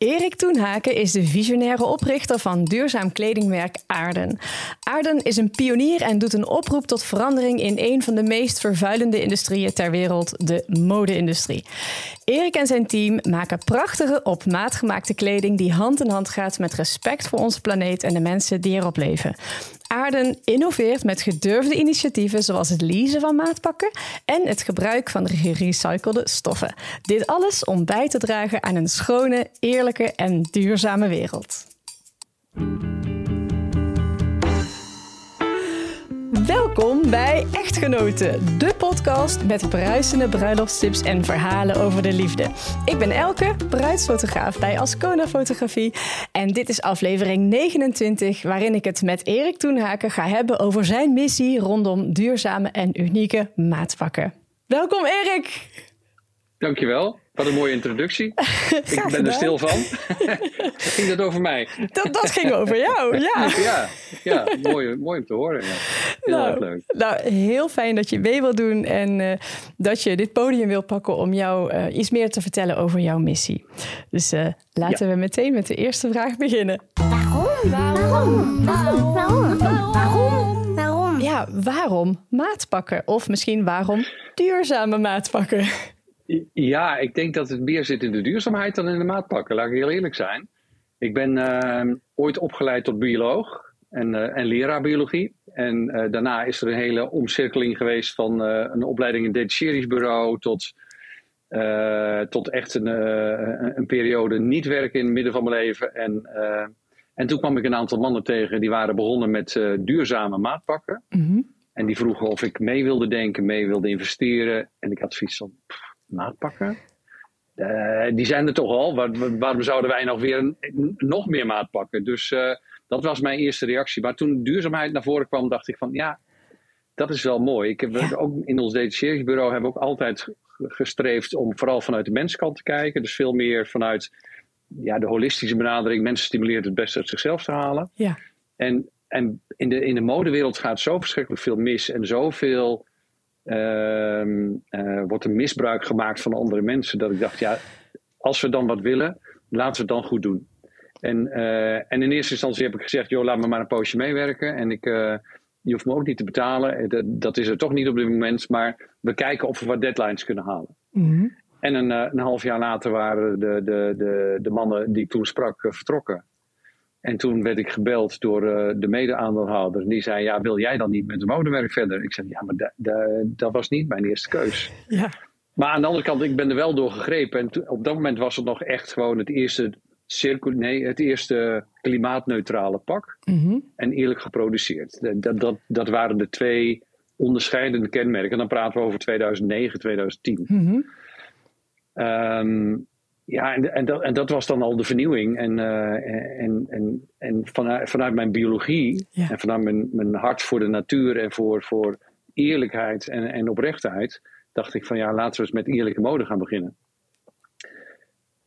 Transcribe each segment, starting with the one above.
Erik Toenhaken is de visionaire oprichter van duurzaam kledingmerk Aarden. Aarden is een pionier en doet een oproep tot verandering in een van de meest vervuilende industrieën ter wereld, de mode-industrie. Erik en zijn team maken prachtige, op maat gemaakte kleding die hand in hand gaat met respect voor onze planeet en de mensen die erop leven. Aarden innoveert met gedurfde initiatieven zoals het leasen van maatpakken en het gebruik van gerecyclede stoffen. Dit alles om bij te dragen aan een schone, eerlijke en duurzame wereld. Welkom bij Echtgenoten, de podcast met bruisende bruiloftstips en verhalen over de liefde. Ik ben Elke, bruidsfotograaf bij Ascona Fotografie. En dit is aflevering 29, waarin ik het met Erik Toenhaken ga hebben over zijn missie rondom duurzame en unieke maatpakken. Welkom Erik! Dankjewel. Wat een mooie introductie. ik ben er stil van. ging dat over mij? Dat, dat ging over jou, ja. ja, ja mooi, mooi om te horen. Ja. Heel nou, erg leuk. Nou, heel fijn dat je mee wilt doen en uh, dat je dit podium wil pakken om jou uh, iets meer te vertellen over jouw missie. Dus uh, laten ja. we meteen met de eerste vraag beginnen. Waarom? Waarom? Waarom? Waarom? Waarom? Waarom? Ja, waarom maatpakken? Of misschien waarom duurzame maatpakken? Ja, ik denk dat het meer zit in de duurzaamheid dan in de maatpakken. Laat ik heel eerlijk zijn. Ik ben uh, ooit opgeleid tot bioloog en, uh, en leraar biologie. En uh, daarna is er een hele omcirkeling geweest van een opleiding in detacheringsbureau tot, tot echt een, een, periode niet werken in het midden van mijn leven. En, en toen kwam ik een aantal mannen tegen die waren begonnen met duurzame maatpakken. Mm -hmm. En die vroegen of ik mee wilde denken, mee wilde investeren. En ik had zoiets van. Pff, maatpakken. Uh, die zijn er toch al. Waar, waarom zouden wij nog weer een, nog meer maatpakken? Dus uh, dat was mijn eerste reactie. Maar toen duurzaamheid naar voren kwam, dacht ik van ja, dat is wel mooi. Ik heb ja. ook in ons detacheringsbureau hebben we ook altijd gestreefd om vooral vanuit de menskant te kijken. Dus veel meer vanuit ja, de holistische benadering. Mensen stimuleert het beste uit zichzelf te halen. Ja. En, en in, de, in de modewereld gaat zo verschrikkelijk veel mis en zoveel wordt er misbruik gemaakt van andere mensen. Dat ik dacht, ja, als we dan wat willen, laten we het dan goed doen. En, uh, en in eerste instantie heb ik gezegd, joh, laat me maar een poosje meewerken. En ik, uh, je hoeft me ook niet te betalen. Dat, dat, is er toch niet op dit moment. Maar we kijken of we wat deadlines kunnen halen. Mm-hmm. En een, een, half jaar later waren de, de, de, de mannen die ik toen sprak vertrokken. En toen werd ik gebeld door uh, de mede-aandeelhouder. Die zei, ja, wil jij dan niet met de modewerk verder? Ik zei, ja, maar da, da, dat was niet mijn eerste keus. Ja. Maar aan de andere kant, ik ben er wel door gegrepen. En op dat moment was het nog echt gewoon het eerste, circul, nee, het eerste klimaatneutrale pak. Mm-hmm. En eerlijk geproduceerd. Dat, dat, dat waren de twee onderscheidende kenmerken. En dan praten we over 2009, 2010. Mm-hmm. Um, ja, en, en, dat, en dat was dan al de vernieuwing. En, uh, en, en, en vanuit, vanuit mijn biologie ja. en vanuit mijn, mijn hart voor de natuur en voor, voor eerlijkheid en, en oprechtheid, dacht ik van ja, laten we eens met eerlijke mode gaan beginnen.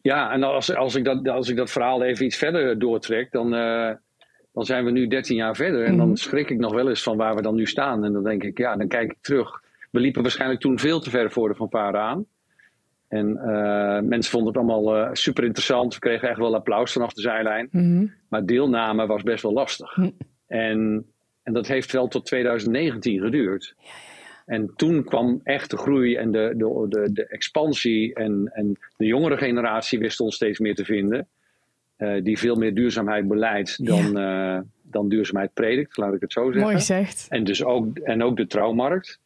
Ja, en als, als, ik, dat, als ik dat verhaal even iets verder doortrek, dan, uh, dan zijn we nu 13 jaar verder. En dan schrik ik nog wel eens van waar we dan nu staan. En dan denk ik, ja, dan kijk ik terug. We liepen waarschijnlijk toen veel te ver voor de fanfare aan. En uh, mensen vonden het allemaal uh, super interessant. We kregen echt wel applaus vanaf de zijlijn. Mm-hmm. Maar deelname was best wel lastig. Mm. En, en dat heeft wel tot 2019 geduurd. Ja, ja, ja. En toen kwam echt de groei en de, de, de, de expansie. En, en de jongere generatie wist ons steeds meer te vinden. Uh, die veel meer duurzaamheid beleidt dan, dan duurzaamheid predikt, laat ik het zo zeggen. Mooi gezegd. En, dus ook, en ook de trouwmarkt.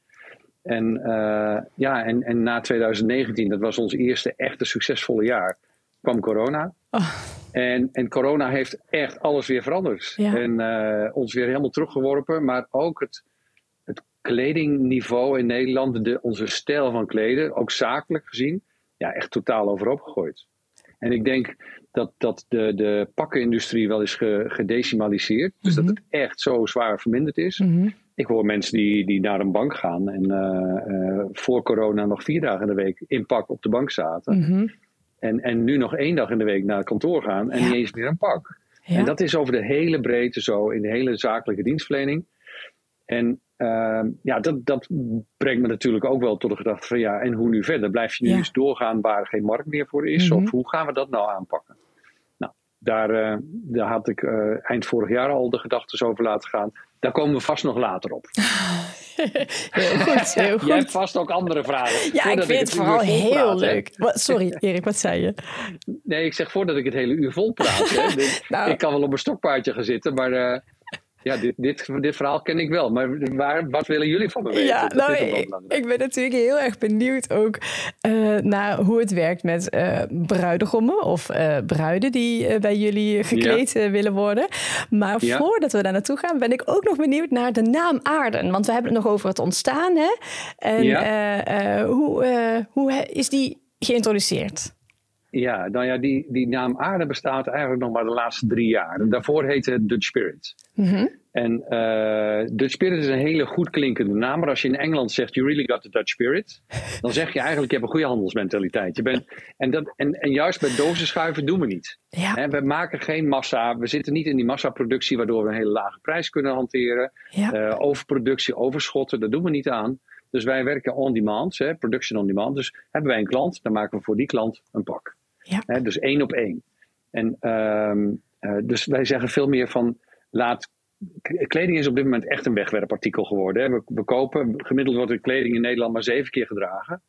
En, uh, ja, en, en na 2019, dat was ons eerste echte succesvolle jaar, kwam corona. Oh. En, en corona heeft echt alles weer veranderd. Ja. En uh, ons weer helemaal teruggeworpen. Maar ook het, het kledingniveau in Nederland, de, onze stijl van kleden, ook zakelijk gezien, ja, echt totaal overhoop gegooid. En ik denk dat, dat de, de pakkenindustrie wel is ge, gedecimaliseerd. Dus Mhm. dat het echt zo zwaar verminderd is. Mm-hmm. Ik hoor mensen die, die naar een bank gaan en uh, uh, voor corona nog vier dagen in de week in pak op de bank zaten. Mm-hmm. En, en nu nog één dag in de week naar het kantoor gaan en Ja. niet eens meer een pak. Ja. En dat is over de hele breedte zo, in de hele zakelijke dienstverlening. En uh, ja, dat, dat brengt me natuurlijk ook wel tot de gedachte van ja, en hoe nu verder? Blijf je nu Ja. eens doorgaan waar geen markt meer voor is? Mhm. Of hoe gaan we dat nou aanpakken? Daar, eh, daar had ik eh, eind vorig jaar al de gedachten over laten gaan. Daar komen we vast nog later op. heel goed, heel goed. Jij hebt vast ook andere vragen. Ja, ik vind het vooral heel leuk. Wat, sorry, Erik, wat zei je? Nee, ik zeg voordat ik het hele uur vol praat. Hè. nou. Ik kan wel op een stokpaardje gaan zitten, maar uh, ja, dit, dit, dit verhaal ken ik wel. Maar waar, wat willen jullie van me weten? Ja, nou, ik, ik, ben natuurlijk heel erg benieuwd ook uh, naar hoe het werkt met uh, bruidegommen of uh, bruiden die bij jullie gekleed ja. willen worden. Maar ja. voordat we daar naartoe gaan, ben ik ook nog benieuwd naar de naam Aarden. Want we hebben het nog over het ontstaan. Hè? En ja. hoe, hoe is die geïntroduceerd? Ja, nou ja, die, die naam aarde bestaat eigenlijk nog maar de laatste drie jaar. En daarvoor heette het Dutch Spirit. Mm -hmm. En uh, Dutch Spirit is een hele goed klinkende naam. Maar als je in Engeland zegt, you really got the Dutch Spirit. Dan zeg je eigenlijk, je hebt een goede handelsmentaliteit. Je bent, en, dat, en, en juist bij dozenschuiven doen we niet. Ja. He, we maken geen massa. We zitten niet in die massaproductie waardoor we een hele lage prijs kunnen hanteren. Ja. Uh, overproductie, overschotten, dat doen we niet aan. Dus wij werken on demand, hè, production on demand. Dus hebben wij een klant, dan maken we voor die klant een pak. Ja. Hè, dus één op één. En uh, uh, dus wij zeggen veel meer van laat. Kleding is op dit moment echt een wegwerpartikel geworden. Hè. We, we, kopen, gemiddeld wordt de kleding in Nederland maar zeven keer gedragen.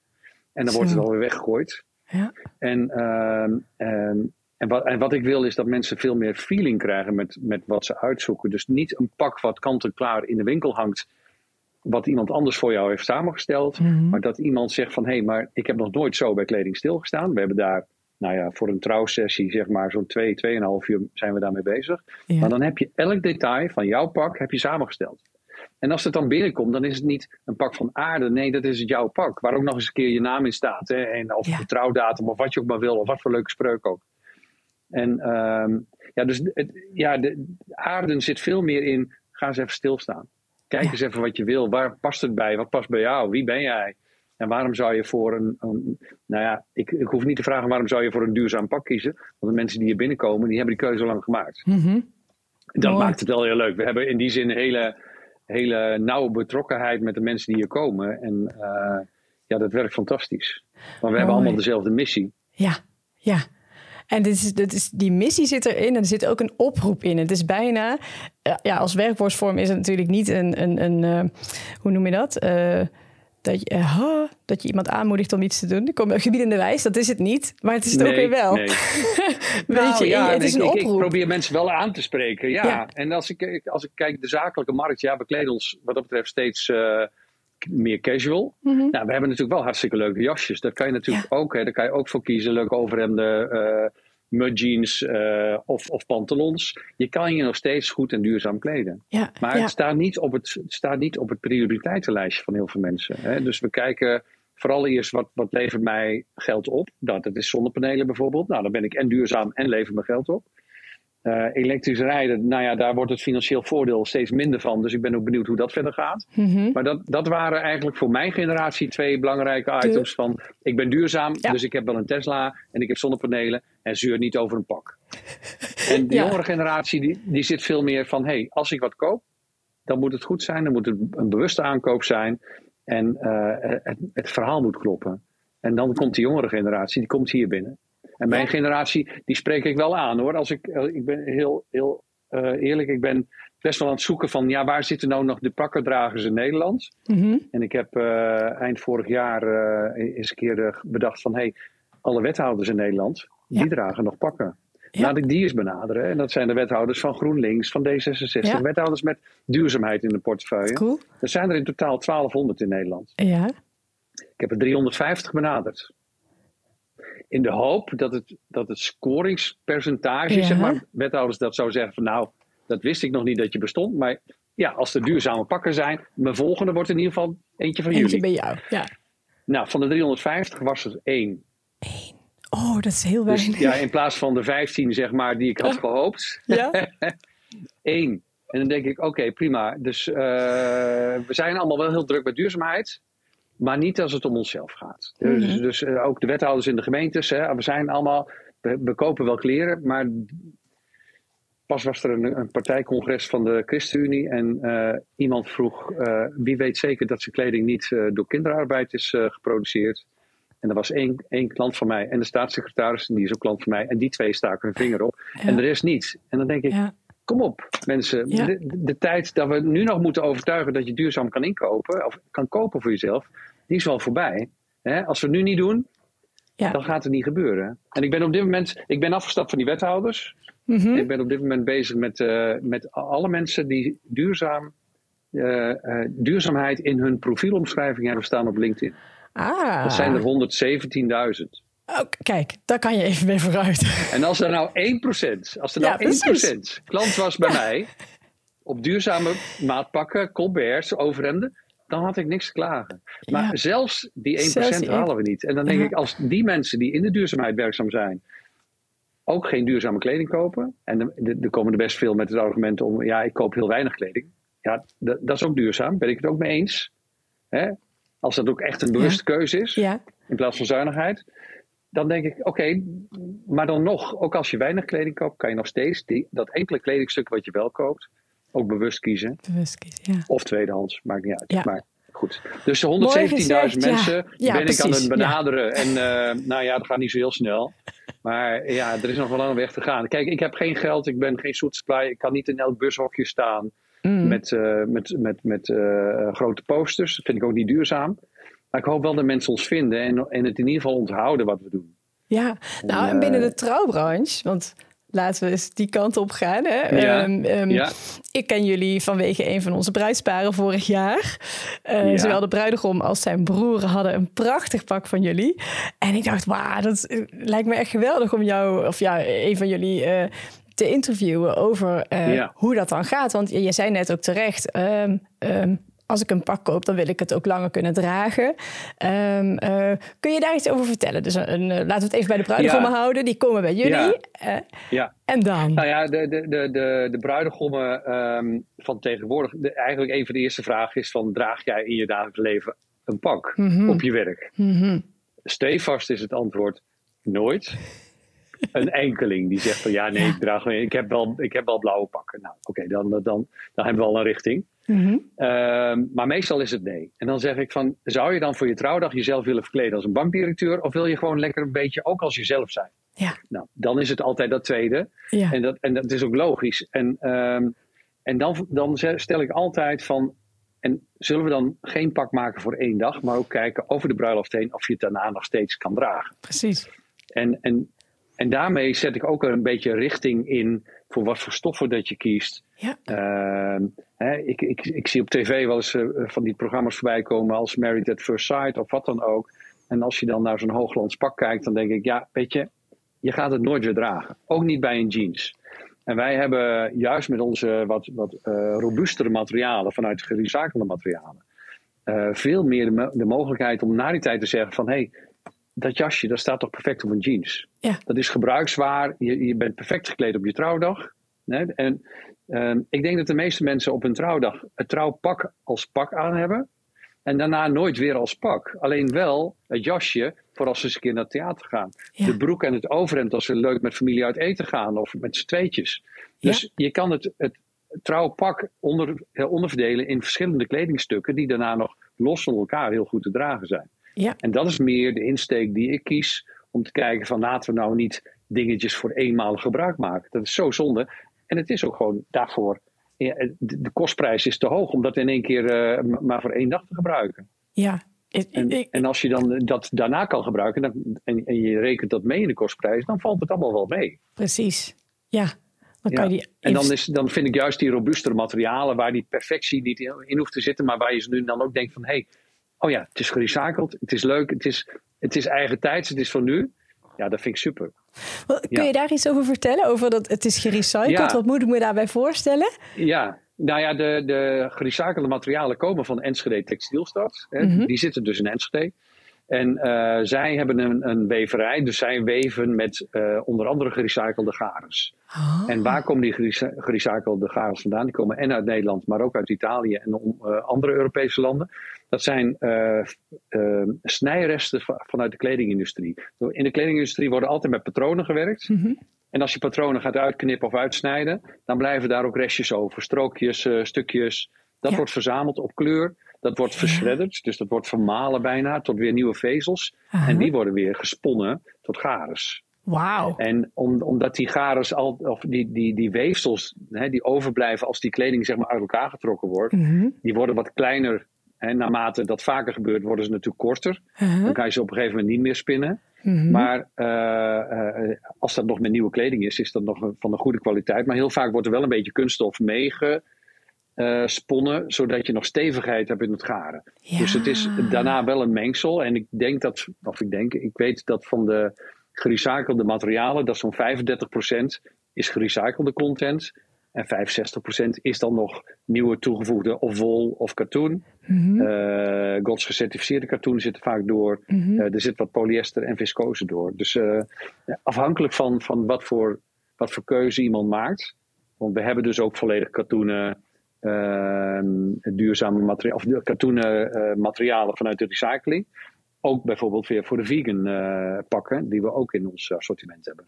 En dan wordt het alweer weggegooid. Ja. En, en, wat, en wat ik wil is dat mensen veel meer feeling krijgen met, met wat ze uitzoeken. Dus niet een pak wat kant-en-klaar in de winkel hangt wat iemand anders voor jou heeft samengesteld. Mm -hmm. Maar dat iemand zegt van hé, hey, maar ik heb nog nooit zo bij kleding stilgestaan. We hebben daar, nou ja, voor een trouwsessie zeg maar zo'n twee, tweeënhalf uur zijn we daarmee bezig. Ja. Maar dan heb je elk detail van jouw pak heb je samengesteld. En als het dan binnenkomt, dan is het niet een pak van aarde. Nee, dat is het jouw pak. Waar ook nog eens een keer je naam in staat. Hè? En of ja. de trouwdatum of wat je ook maar wil. Of wat voor leuke spreuk ook. En um, ja, dus het, ja, de, de aarde zit veel meer in. Ga eens even stilstaan. Kijk ja. eens even wat je wil. Waar past het bij? Wat past bij jou? Wie ben jij? En waarom zou je voor een. een nou ja, ik, ik, hoef niet te vragen waarom zou je voor een duurzaam pak kiezen. Want de mensen die hier binnenkomen, die hebben die keuze al lang gemaakt. Mm -hmm. Dat Mooi. maakt het wel heel leuk. We hebben in die zin een hele, hele nauwe betrokkenheid met de mensen die hier komen. En uh, ja, dat werkt fantastisch. Want we Mooi. hebben allemaal dezelfde missie. Ja, ja. En dit is, dit is, die missie zit erin en er zit ook een oproep in. Het is bijna, ja, als werkwoordsvorm is het natuurlijk niet een, een, een uh, hoe noem je dat? Uh, dat je, uh, dat je iemand aanmoedigt om iets te doen. Kom, gebiedende wijs, dat is het niet. Maar het is het nee, ook weer wel. Nee. Weet nou, je, ja, het is een ik, oproep. Ik probeer mensen wel aan te spreken. Ja, ja. en als ik, als ik kijk de zakelijke markt, ja, we kleden ons wat dat betreft steeds uh, meer casual. Mm -hmm. Nou, we hebben natuurlijk wel hartstikke leuke jasjes. Daar kan je natuurlijk ja. ook, hè, daar kan je ook voor kiezen. Leuke overhemden, uh, mudjeans uh, of, of pantalons. Je kan je nog steeds goed en duurzaam kleden. Ja, maar ja. het, staat niet op het, het staat niet op het prioriteitenlijstje van heel veel mensen. Hè. Dus we kijken vooral eerst wat, wat levert mij geld op. Nou, dat is zonnepanelen bijvoorbeeld. Nou, dan ben ik en duurzaam en lever mijn geld op. Uh, elektrisch rijden, nou ja, daar wordt het financieel voordeel steeds minder van. Dus ik ben ook benieuwd hoe dat verder gaat. Mm -hmm. Maar dat, dat waren eigenlijk voor mijn generatie twee belangrijke items. Van ik ben duurzaam, ja. dus ik heb wel een Tesla en ik heb zonnepanelen. En zeur niet over een pak. en de ja. jongere generatie die, die zit veel meer van, hé, hey, als ik wat koop, dan moet het goed zijn. Dan moet het een bewuste aankoop zijn. En uh, het, het verhaal moet kloppen. En dan komt de jongere generatie, die komt hier binnen. En mijn generatie, die spreek ik wel aan hoor. Als ik, ik ben heel, heel uh, eerlijk, ik ben best wel aan het zoeken van, ja, waar zitten nou nog de pakkendragers in Nederland? Mm -hmm. En ik heb uh, eind vorig jaar uh, eens een keer bedacht van, hé, hey, alle wethouders in Nederland, die dragen nog pakken. Ja. Laat ik die eens benaderen. En dat zijn de wethouders van GroenLinks, van D66. Ja. Wethouders met duurzaamheid in de portefeuille. Cool. Er zijn er in totaal 1200 in Nederland. Ja. Ik heb er 350 benaderd in de hoop dat het, dat het scoringspercentage, ja. zeg maar, wethouders dat zou zeggen van nou, dat wist ik nog niet dat je bestond. Maar ja, als er duurzame pakken zijn, mijn volgende wordt in ieder geval eentje van eentje jullie. bij jou, ja. Nou, van de 350 was er één. Eén. Oh, dat is heel weinig. Dus, ja, in plaats van de 15, zeg maar, die ik had gehoopt. Ja. Eén. En dan denk ik, oké, okay, prima. Dus uh, we zijn allemaal wel heel druk met duurzaamheid. Maar niet als het om onszelf gaat. Mm -hmm. Dus, dus uh, ook de wethouders in de gemeentes. Hè, we zijn allemaal. We, we, kopen wel kleren, maar. Pas was er een, een partijcongres van de ChristenUnie. En uh, iemand vroeg: uh, wie weet zeker dat zijn kleding niet door kinderarbeid is geproduceerd? En er was één, één klant van mij en de staatssecretaris, en die is ook klant van mij. En die twee staken hun vinger op. En de rest niet. En dan denk ik, Ja. kom op mensen. Ja. De, de tijd dat we nu nog moeten overtuigen dat je duurzaam kan inkopen, of kan kopen voor jezelf, die is wel voorbij. Hè? Als we het nu niet doen, Ja. dan gaat het niet gebeuren. En ik ben op dit moment, ik ben afgestapt van die wethouders. Mhm. Ik ben op dit moment bezig met, eh, met alle mensen die duurzaam, eh, eh, duurzaamheid in hun profielomschrijving hebben staan op LinkedIn. Ah. Dat zijn er 117.000. Oh, kijk, daar kan je even mee vooruit. En als er nou 1%, als er nou precies. 1% klant was bij mij op duurzame maatpakken, colberts, overhemden, dan had ik niks te klagen. Maar Ja. zelfs die 1% Zelfs die halen we niet. En dan denk Ja. ik, als die mensen die in de duurzaamheid werkzaam zijn, ook geen duurzame kleding kopen. En er- komen er best veel met het argument om, ja, ik koop heel weinig kleding. Ja, dat, is ook duurzaam, ben ik het ook mee eens. Hè? Als dat ook echt een bewuste keuze is in plaats van zuinigheid. Dan denk ik, oké, maar dan nog, ook als je weinig kleding koopt, kan je nog steeds die, dat enkele kledingstuk wat je wel koopt, ook bewust kiezen. Bewust kiezen, ja. Of tweedehands, maakt niet uit. Ja. Maar goed. Dus de Mooi 117.000 gezegd, mensen ja. Ja, ben ik aan het benaderen. En eh, nou ja, dat gaat niet zo heel snel. Maar ja, er is nog wel een weg te gaan. Kijk, ik heb geen geld, ik ben geen zoet supply. Ik kan niet in elk bushokje staan Mm. met, eh, met, met, met eh, grote posters. Dat vind ik ook niet duurzaam. Maar ik hoop wel dat mensen ons vinden en, en het in ieder geval onthouden wat we doen. Ja, nou en binnen de trouwbranche, want laten we eens die kant op gaan. Hè? Ja, Ehm, ehm, ja. Ik ken jullie vanwege een van onze bruidsparen vorig jaar. Eh, Ja. Zowel de bruidegom als zijn broer hadden een prachtig pak van jullie. En ik dacht, wauw, dat eh, lijkt me echt geweldig om jou, of ja, een van jullie eh, te interviewen over hoe dat dan gaat. Want je, zei net ook terecht, ehm, als ik een pak koop, dan wil ik het ook langer kunnen dragen. Ehm, eh, kun je daar iets over vertellen? Dus een, een, eh, laten we het even bij de bruidegommen Ja. houden. Die komen bij jullie. Ja. Eh, Ja. en dan? Nou ja, de, de, de, de, de bruidegommen ehm, van tegenwoordig. De, eigenlijk een van de eerste vragen is: van, draag jij in je dagelijks leven een pak op je werk? Mhm. Stevast is het antwoord: nooit. Een enkeling die zegt van ja, nee, ik draag ik heb wel, ik heb wel blauwe pakken. Nou, oké, dan, dan, dan hebben we al een richting. Mhm. Ehm, maar meestal is het nee. En dan zeg ik van, zou je dan voor je trouwdag jezelf willen verkleden als een bankdirecteur? Of wil je gewoon lekker een beetje ook als jezelf zijn? Ja, Nou, dan is het altijd dat tweede. ja. En, dat, en dat is ook logisch. En, ehm, en dan, dan stel ik altijd van. En zullen we dan geen pak maken voor één dag, maar ook kijken over de bruiloft heen of je het daarna nog steeds kan dragen? precies. En, en, en daarmee zet ik ook een beetje richting in voor wat voor stoffen dat je kiest. Ja. Ehm, hè, ik, ik, ik zie op tv wel eens eh, van die programma's voorbij komen als Married at First Sight of wat dan ook. En als je dan naar zo'n hooglands pak kijkt, dan denk ik, ja, weet je, je gaat het nooit weer dragen. Ook niet bij een jeans. En wij hebben juist met onze wat, wat eh, robuustere materialen, vanuit gerecyclede materialen, eh, veel meer de, mo- de mogelijkheid om na die tijd te zeggen van, hé, hey, dat jasje, dat staat toch perfect op een jeans. Ja. Dat is gebruikswaar, je, je bent perfect gekleed op je trouwdag. En ehm, ik denk dat de meeste mensen op hun trouwdag het trouwpak als pak aan hebben. En daarna nooit weer als pak. Alleen wel het jasje voor als ze eens een keer naar het theater gaan. Ja. De broek en het overhemd als ze leuk met familie uit eten gaan. Of met z'n tweetjes. Dus je kan het, het trouwpak onder, eh, onderverdelen in verschillende kledingstukken. Die daarna nog los van elkaar heel goed te dragen zijn. Ja. En dat is meer de insteek die ik kies. Om te kijken van laten we nou niet dingetjes voor eenmalig gebruik maken. Dat is zo zonde. En het is ook gewoon daarvoor. De de kostprijs is te hoog om dat in één keer eh, maar voor één dag te gebruiken. Ja. Ik- En, ik- en als je dan dat daarna kan gebruiken dan, en, en je rekent dat mee in de kostprijs, dan valt het allemaal wel mee. precies. Ja. Dan kan Ja. je die En dan, is, dan vind ik juist die robuustere materialen waar die perfectie niet in, in hoeft te zitten, maar waar je ze nu dan ook denkt van hé, hey, oh ja, het is gerecycled, het is leuk, het is, het is eigen tijds, het is van nu. Ja, dat vind ik super. Kun ja. je daar iets over vertellen? Over dat het is gerecycled. Ja. Wat moet ik me daarbij voorstellen? Ja, nou ja, de, de gerecyclede materialen komen van Enschede Textielstad. Hè. Mhm. Die zitten dus in Enschede. En eh, zij hebben een, een weverij, dus zij weven met eh, onder andere gerecyclede garens. Oh. En waar komen die gerecy- gerecyclede garens vandaan? Die komen en uit Nederland, maar ook uit Italië en om, eh, andere Europese landen. Dat zijn eh, eh, snijresten va- vanuit de kledingindustrie. In de kledingindustrie worden altijd met patronen gewerkt. Mhm. En als je patronen gaat uitknippen of uitsnijden, dan blijven daar ook restjes over. Strookjes, eh, stukjes. Dat Ja. wordt verzameld op kleur. Dat wordt versredderd, dus dat wordt vermalen bijna tot weer nieuwe vezels. En die worden weer gesponnen tot garens. Wauw. En om, omdat die garens al, of die, die, die weefsels hè, die overblijven als die kleding zeg maar uit elkaar getrokken wordt, Mhm. die worden wat kleiner. En naarmate dat vaker gebeurt, worden ze natuurlijk korter. Uh-huh. Dan kan je ze op een gegeven moment niet meer spinnen. Mhm. Maar eh, eh, als dat nog met nieuwe kleding is, is dat nog een- van een goede kwaliteit. Maar heel vaak wordt er wel een beetje kunststof meegesponnen, zodat je nog stevigheid hebt in het garen. Ja. Dus het is daarna wel een mengsel. En ik denk dat, of ik denk, ik weet dat van de gerecyclede materialen, dat zo'n 35% is gerecyclede content. En 65% is dan nog nieuwe toegevoegde of wol of katoen. Eh GOTS gecertificeerde katoen zit er vaak door. Mhm. Eh, er zit wat polyester en viscose door. Dus eh, afhankelijk van, van wat, voor, wat voor keuze iemand maakt. Want we hebben dus ook volledig katoenen, eh, duurzame materialen, of katoenen materialen vanuit de recycling. Ook bijvoorbeeld weer voor de vegan pakken, die we ook in ons assortiment hebben.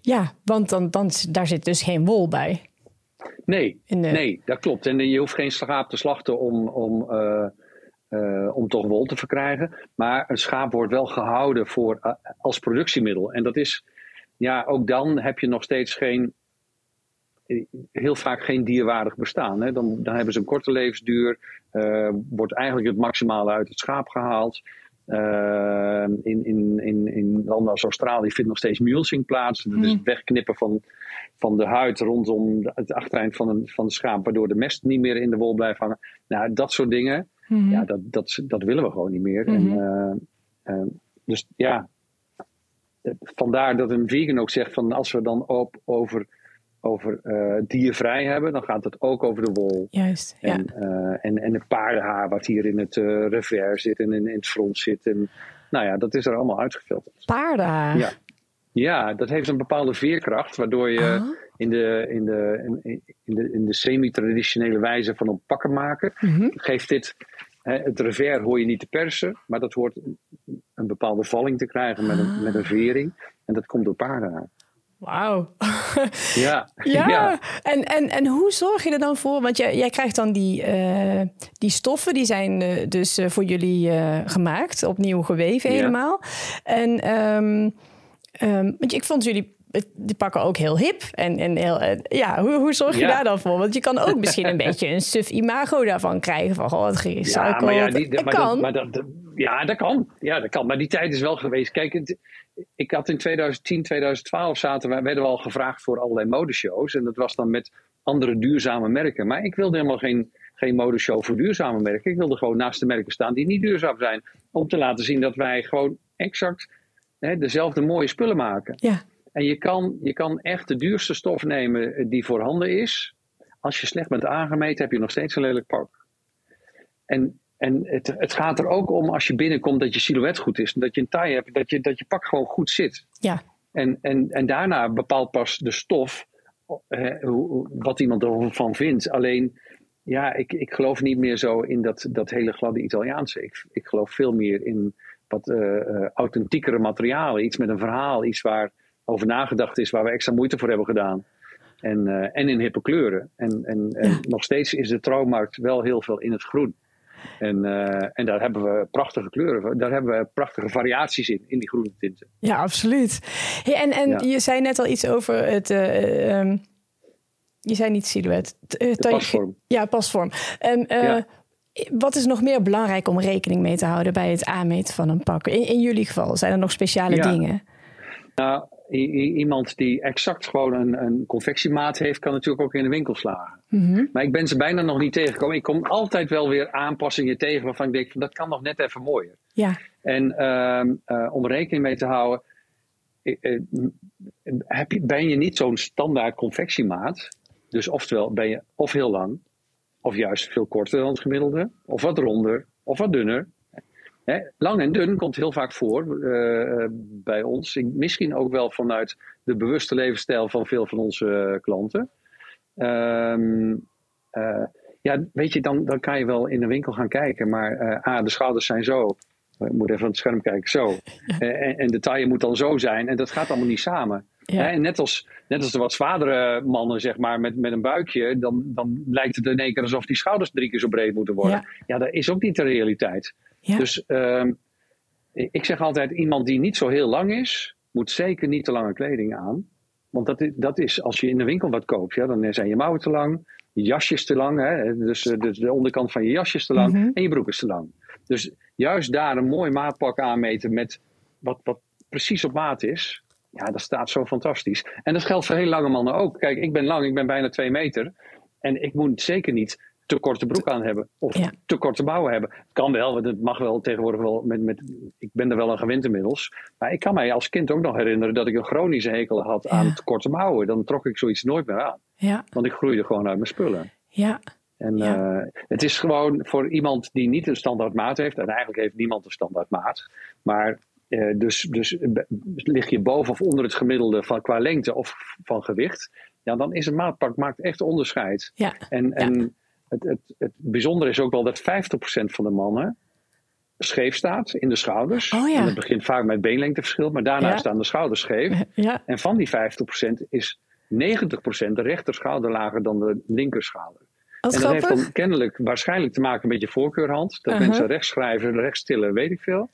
Ja, want dan, dan, daar zit dus geen wol bij. Nee, de- nee, dat klopt. En je hoeft geen schaap te slachten om, om, eh, eh, om toch wol te verkrijgen. Maar een schaap wordt wel gehouden voor, eh, als productiemiddel. En dat is, ja, ook dan heb je nog steeds geen, heel vaak geen dierwaardig bestaan. Hè. Dan, dan hebben ze een korte levensduur, wordt eigenlijk het maximale uit het schaap gehaald. Eh, in, in, in, in landen als Australië vindt nog steeds mulesing plaats. Dat is het wegknippen van, van de huid rondom het achtereind van, een, van de schaap, waardoor de mest niet meer in de wol blijft hangen. Nou, dat soort dingen, Mhm. ja, dat, dat, dat willen we gewoon niet meer. Mhm. En, eh, eh, dus ja, eh, vandaar dat een vegan ook zegt van als we dan op, over, over diervrij hebben, dan gaat het ook over de wol. Juist, ja. En, eh, en, en het paardenhaar wat hier in het revers zit en in, in het front zit. En, nou ja, dat is er allemaal uitgefilterd. Paardenhaar. Ja. Ja, dat heeft een bepaalde veerkracht, waardoor je Ah. in, de, in, de, in, in de, in de semi-traditionele wijze van een pakken maken, Mhm. geeft dit, het revers hoor je niet te persen, maar dat hoort een, bepaalde valling te krijgen met een, met een vering. En dat komt door paardenhaar. Wauw. Ja, Ja, En, en, en hoe zorg je er dan voor? Want jij, jij krijgt dan die, eh, die stoffen, die zijn eh, dus eh, voor jullie gemaakt, opnieuw geweven Ja. helemaal. En ehm, ehm, want ik vond jullie, die pakken ook heel hip. En, en heel, eh, ja, hoe, hoe zorg je Ja. daar dan voor? Want je kan ook misschien een beetje een suf imago daarvan krijgen. Van, goh, het gerecycled. Ja, maar ja, die, Het maar kan. Dat, maar dat, dat- ja, dat kan. Ja, dat kan. Maar die tijd is wel geweest. Kijk, het- ik had in 2010, 2012 zaten we, werden we al gevraagd voor allerlei modeshows. En dat was dan met andere duurzame merken. Maar ik wilde helemaal geen, geen modeshow voor duurzame merken. Ik wilde gewoon naast de merken staan die niet duurzaam zijn. Om te laten zien dat wij gewoon exact hè, dezelfde mooie spullen maken. ja. En je kan, je kan echt de duurste stof nemen eh, die voorhanden is. Als je slecht bent aangemeten, heb je nog steeds een lelijk pak. En, en het, het gaat er ook om als je binnenkomt dat je silhouet goed is. Dat je een taille hebt, dat je, dat je pak gewoon goed zit. ja. En, en, en daarna bepaalt pas de stof hoe- wat iemand ervan vindt. Alleen, ja, ik, ik geloof niet meer zo in dat, dat hele gladde Italiaanse. Ik, ik geloof veel meer in wat eh, eh, authentiekere materialen. Iets met een verhaal, iets waar over nagedacht is, waar we extra moeite voor hebben gedaan. En, eh, en in hippe kleuren. En, en, nog steeds is de trouwmarkt wel heel veel in het groen. En, en daar hebben we prachtige kleuren, daar hebben we prachtige variaties in, in die groene tinten. Ja, absoluut. Hey, en en Ja. je zei net al iets over het. eh, ehm, je zei niet silhouet. Pasvorm. Ja, pasvorm. En, Ja. Wat is nog meer belangrijk om rekening mee te houden bij het aanmeten van een pak? In, in jullie geval zijn er nog speciale Ja. dingen? Nou, iemand die exact gewoon een, een confectiemaat heeft, kan natuurlijk ook in de winkel slagen. Mhm. Maar ik ben ze bijna nog niet tegengekomen. Ik kom altijd wel weer aanpassingen tegen waarvan ik denk, van, dat kan nog net even mooier. Ja, En ehm, eh, om rekening mee te houden, heb je, ben je niet zo'n standaard confectiemaat. Dus oftewel ben je of heel lang, of juist veel korter dan het gemiddelde, of wat ronder, of wat dunner. Hè, lang en dun komt heel vaak voor eh, bij ons. Misschien ook wel vanuit de bewuste levensstijl van veel van onze eh, klanten. Ehm, eh, ja, weet je, dan, dan kan je wel in de winkel gaan kijken. Maar A, de schouders zijn zo. Ik moet even aan het scherm kijken, zo. En, en de taille moet dan zo zijn. En dat gaat allemaal niet samen. Ja. En net als, net als de wat zwaardere mannen, zeg maar, met, met een buikje, dan, dan lijkt het in één keer alsof die schouders drie keer zo breed moeten worden. Ja. Ja, dat is ook niet de realiteit. Ja. Dus ehm, ik zeg altijd, iemand die niet zo heel lang is, moet zeker niet te lange kleding aan. Want dat is, dat is als je in de winkel wat koopt, ja, dan zijn je mouwen te lang, je jasje is te lang, hè, dus, eh, dus de onderkant van je jasje is te lang Mhm. en je broek is te lang. Dus juist daar een mooi maatpak aanmeten met wat, wat precies op maat is, ja, dat staat zo fantastisch. En dat geldt voor heel lange mannen ook. Kijk, ik ben lang, ik ben bijna twee meter. En ik moet zeker niet te korte broek aan hebben. Of Ja. te korte mouwen hebben. Het kan wel, want het mag wel tegenwoordig wel. Met, met, ik ben er wel aan gewend inmiddels. Maar ik kan mij als kind ook nog herinneren dat ik een chronische hekel had aan Ja. te korte mouwen. Dan trok ik zoiets nooit meer aan. Ja, Want ik groeide gewoon uit mijn spullen. ja, En Ja. eh, het is gewoon voor iemand die niet een standaard maat heeft, en eigenlijk heeft niemand een standaard maat, maar eh, dus, dus lig je boven of onder het gemiddelde van, qua lengte of van gewicht, ja, dan is een maatpak maakt echt onderscheid. ja. En, en het, het, het bijzondere is ook wel dat 50% van de mannen scheef staat in de schouders. Oh ja. En dat begint vaak met beenlengteverschil, maar daarna Ja. staan de schouders scheef. ja. En van die 50% is 90% de rechterschouder lager dan de linkerschouder. Wat En dat heeft dan kennelijk waarschijnlijk te maken met je voorkeurhand. Dat Uh-huh. mensen rechts schrijven, rechts tillen, weet ik veel.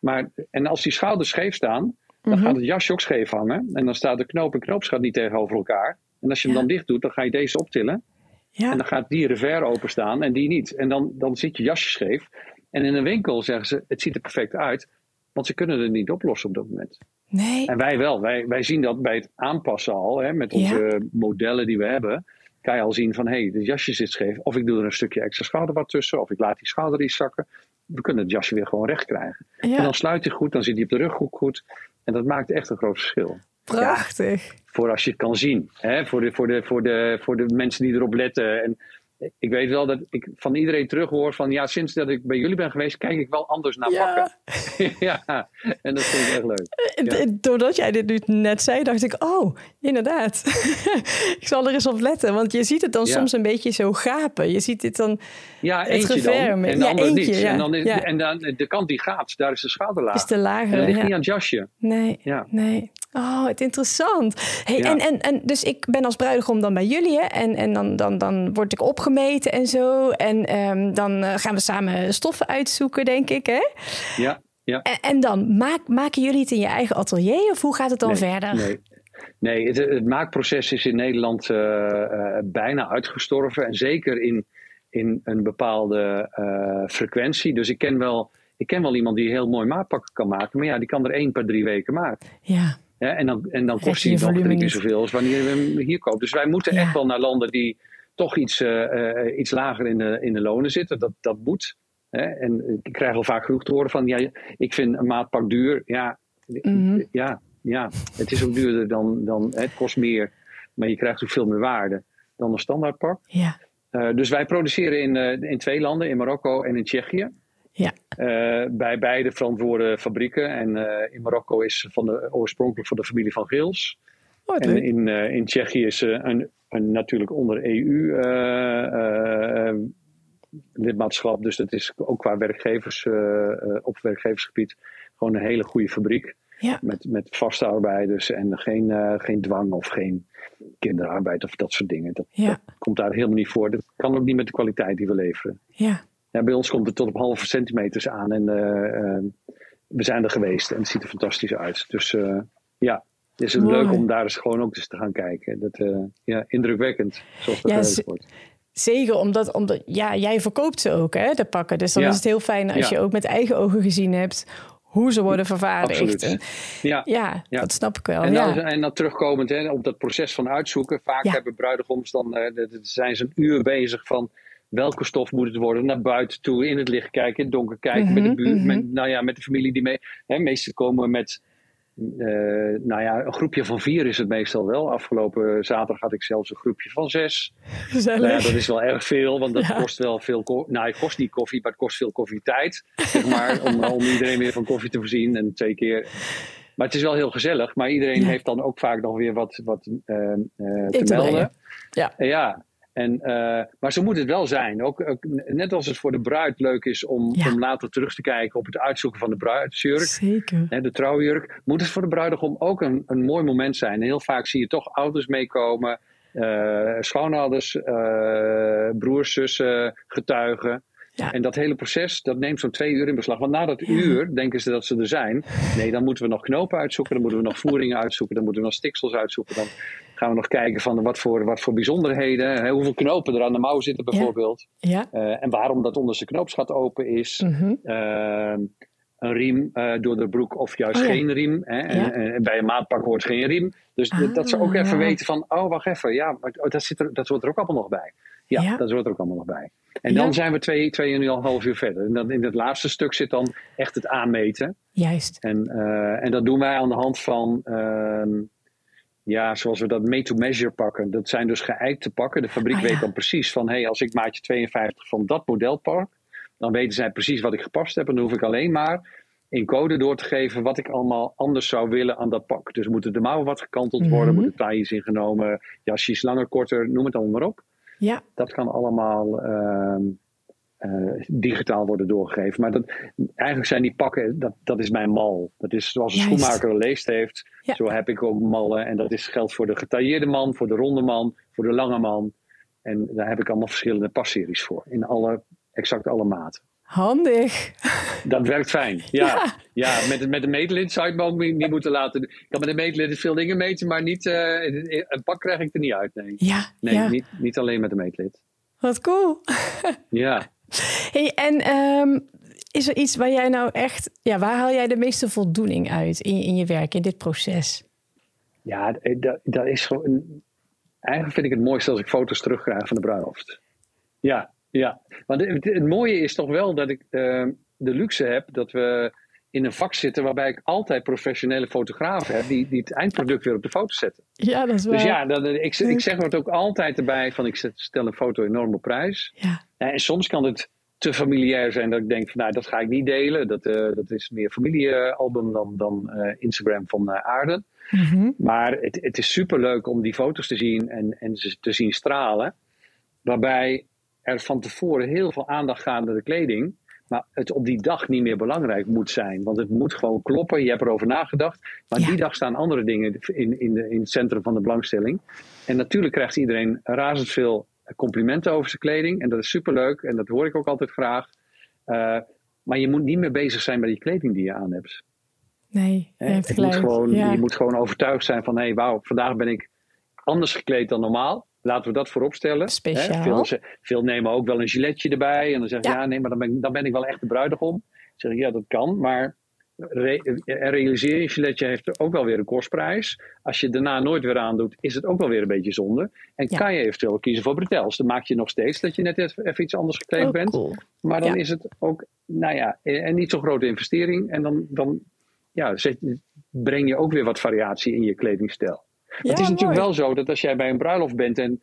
Maar, en als die schouders scheef staan, dan Mhm. gaat het jasje ook scheef hangen. En dan staat de knoop en knoopsgat niet tegenover elkaar. En als je hem Ja. dan dicht doet, dan ga je deze optillen. Ja, En dan gaat die revers openstaan en die niet. En dan, dan zit je jasje scheef. En in een winkel zeggen ze, het ziet er perfect uit. Want ze kunnen het niet oplossen op dat moment. nee. En wij wel. Wij, wij zien dat bij het aanpassen al. Hè, met onze modellen die we hebben. Kan je al zien van, hé, hey, het jasje zit scheef. Of ik doe er een stukje extra schouderbad tussen. Of ik laat die schouder iets zakken. We kunnen het jasje weer gewoon recht krijgen. En dan sluit hij goed. Dan zit hij op de rughoek goed. En dat maakt echt een groot verschil. prachtig. Voor als je het kan zien. Hè? Voor, de, voor, de, voor, de, voor de mensen die erop letten. En ik weet wel dat ik van iedereen terug hoor van... Ja, sinds dat ik bij jullie ben geweest, kijk ik wel anders naar Ja. pakken. ja, en dat vind ik echt leuk. Ja. Doordat jij dit nu net zei, dacht ik, oh, inderdaad. ik zal er eens op letten, want je ziet het dan Ja. soms een beetje zo gapen. Je ziet dit dan, Ja, Het revers En de ja, andere eentje, niet. En, dan is, en dan de kant die gaat, daar is de schouder laag. is en lager. dat ligt niet aan het jasje. Nee, Ja. nee. Oh, het interessant. Hey, en, en, en dus ik ben als bruidegom dan bij jullie, hè? En, en dan, dan, dan word ik opgemeten en zo. En ehm, dan eh, gaan we samen stoffen uitzoeken, denk ik, hè? Ja, ja. En, en dan maak, maken jullie het in je eigen atelier of hoe gaat het dan Nee, verder? Nee, nee het, het maakproces is in Nederland eh, eh, bijna uitgestorven. En zeker in, in een bepaalde frequentie. Dus ik ken, wel, ik ken wel iemand die heel mooi maatpakken kan maken. Maar ja, die kan er één per drie weken maken. Ja, Ja, en dan, en dan kost hij nog drie keer niet. zoveel als wanneer we hem hier kopen. Dus wij moeten Ja. echt wel naar landen die toch iets, eh, eh, iets lager in de, in de lonen zitten. Dat, dat moet. Hè? En ik krijg al vaak genoeg te horen van, ja, ik vind een maatpak duur. Ja, Mhm. ja, ja, het is ook duurder dan, dan het kost meer. Maar je krijgt ook veel meer waarde dan een standaardpak. ja, Eh, dus wij produceren in, in twee landen, in Marokko en in Tsjechië. ja. Bij beide verantwoorde fabrieken. En in Marokko is van de, oorspronkelijk van de familie van Geels. Oh, En in, in Tsjechië is een, een natuurlijk onder EU eh, eh, lidmaatschap. Dus dat is ook qua werkgevers, eh, op werkgeversgebied gewoon een hele goede fabriek. Ja. Met, met vaste arbeiders en geen, geen dwang of geen kinderarbeid of dat soort dingen. Dat, Ja. dat komt daar helemaal niet voor. Dat kan ook niet met de kwaliteit die we leveren. Ja, Ja, bij ons komt het tot op halve centimeters aan en we zijn er geweest en het ziet er fantastisch uit. Dus ja, is het Mooi. leuk om daar eens gewoon ook eens te gaan kijken. Dat, eh, ja, indrukwekkend, zoals dat Ja, wordt. zeker omdat, omdat ja, jij verkoopt ze ook, hè, de pakken. Dus dan Ja. is het heel fijn als Ja. je ook met eigen ogen gezien hebt hoe ze worden vervaardigd. En- Ja. Ja, dat snap ik wel. En dan, en dan terugkomend hè, op dat proces van uitzoeken. Vaak hebben bruidegoms dan, eh, zijn ze een uur bezig van welke stof moet het worden. Naar buiten toe, in het licht kijken, in het donker kijken. met, de Mhm, buurt, mhm. met, nou ja, met de familie die mee. Hè, meestal komen met, eh, nou ja, een groepje van vier is het meestal wel. Afgelopen zaterdag had ik zelfs een groepje van zes. Gezellig. Nou ja, dat is wel erg veel, want dat Ja. kost wel veel koffie. Nou, het kost niet koffie, maar het kost veel koffietijd. Zeg maar, om, om iedereen weer van koffie te voorzien. En twee keer. Maar het is wel heel gezellig. Maar iedereen Ja. heeft dan ook vaak nog weer wat, wat eh, eh, te melden. brengen. Ja. Ja. En, eh, maar zo moet het wel zijn. Ook, ook, net als het voor de bruid leuk is om, Ja. om later terug te kijken op het uitzoeken van de bruidsjurk. Zeker. Hè, de trouwjurk, moet het voor de bruidegom ook een, een mooi moment zijn. En heel vaak zie je toch ouders meekomen, eh, schoonouders, eh, broers, zussen, getuigen. Ja. En dat hele proces, dat neemt zo'n twee uur in beslag. Want na dat uur denken ze dat ze er zijn. Nee, dan moeten we nog knopen uitzoeken, dan moeten we nog voeringen uitzoeken, dan moeten we nog stiksels uitzoeken. Dan gaan we nog kijken van wat voor, wat voor bijzonderheden, hè, hoeveel knopen er aan de mouw zitten bijvoorbeeld. Ja. Eh, en waarom dat onderste knoopsgat open is. Mhm. Ehm, een riem eh, door de broek of juist Oh ja. geen riem. Hè? En, en bij een maatpak hoort geen riem. Dus dat ze ook Ah. even weten van, oh wacht even, ja, oh, dat, zit er, dat hoort er ook allemaal nog bij. Ja, dat hoort er ook allemaal nog bij. En dan zijn we twee, twee en een half uur verder. En dan in het laatste stuk zit dan echt het aanmeten. Juist. En, eh, en dat doen wij aan de hand van, ehm, ja, zoals we dat made-to-measure pakken. Dat zijn dus geëikte pakken. De fabriek Ah, ja. weet dan precies van, hey, als ik maatje 52 van dat model pak, dan weten zij precies wat ik gepast heb. En dan hoef ik alleen maar in code door te geven wat ik allemaal anders zou willen aan dat pak. Dus moeten de mouwen wat gekanteld worden, Mhm. moeten tailles ingenomen, jasjes langer, korter, noem het allemaal maar op. Ja. Dat kan allemaal ehm, eh, digitaal worden doorgegeven. Maar dat, eigenlijk zijn die pakken, dat, dat is mijn mal. Dat is zoals een Juist. schoenmaker een leest heeft. Ja. Zo heb ik ook mallen. En dat is, geldt voor de getailleerde man, voor de ronde man, voor de lange man. En daar heb ik allemaal verschillende passeries voor. In alle, exact alle maten. Handig. Dat werkt fijn. Ja, Ja. ja. met, met de meetlint zou je het me ook niet moeten laten. Ik kan met de meetlint veel dingen meten, maar niet, eh, een pak krijg ik er niet uit. Nee, Ja. nee ja. niet, niet alleen met de meetlint. Wat cool. Ja. Hey, en ehm, is er iets waar jij nou echt, ja, waar haal jij de meeste voldoening uit in, je- in je werk, in dit proces? Ja, eh, dat, dat is gewoon. Eigenlijk vind ik het mooiste als ik foto's terugkrijg van de bruiloft. Ja, ja. Want het, mooie is toch wel dat ik eh, de luxe heb dat we in een vak zitten waarbij ik altijd professionele fotografen heb die, die het eindproduct weer op de foto zetten. Ja, dat is waar. Dus ja, dat, ik, ik zeg het ook altijd erbij van ik stel een foto enorm op prijs. Ja. Ja, en soms kan het te familiair zijn dat ik denk van nou dat ga ik niet delen. Dat, eh, dat is meer familiealbum dan, dan eh, Instagram van eh, Aarden. Mhm. Maar het, het is superleuk om die foto's te zien en, en ze te zien stralen. Waarbij er van tevoren heel veel aandacht gaat naar de kleding. Maar het op die dag niet meer belangrijk moet zijn. Want het moet gewoon kloppen. Je hebt erover nagedacht. Maar Ja. die dag staan andere dingen in, in, de, in het centrum van de belangstelling. En natuurlijk krijgt iedereen razendsveel complimenten over zijn kleding. En dat is superleuk. En dat hoor ik ook altijd graag. Eh, maar je moet niet meer bezig zijn met die kleding die je aan hebt. Nee, je hebt het moet gelijk. gewoon, ja. Je moet gewoon overtuigd zijn van, hé, hey, wauw, vandaag ben ik anders gekleed dan normaal. Laten we dat voorop stellen. Speciaal. Hè, Veel, nemen ook wel een giletje erbij. En dan zeggen ze, Ja. ja, nee, maar dan ben, ik- dan ben ik wel echt de bruidegom. Dan zeg ik, ja, dat kan. Maar re- realiseer je, een giletje heeft ook wel weer een kostprijs. Als je het daarna nooit weer aandoet, is het ook wel weer een beetje zonde. En Ja. kan je eventueel kiezen voor bretels. Dan maak je nog steeds dat je net even even iets anders gekleed Oh, bent. cool. Maar dan Ja. is het ook, nou ja, en niet zo'n grote investering. En dan, dan ja, zet, breng je ook weer wat variatie in je kledingstijl. Ja, het is natuurlijk mooi. wel zo dat als jij bij een bruiloft bent en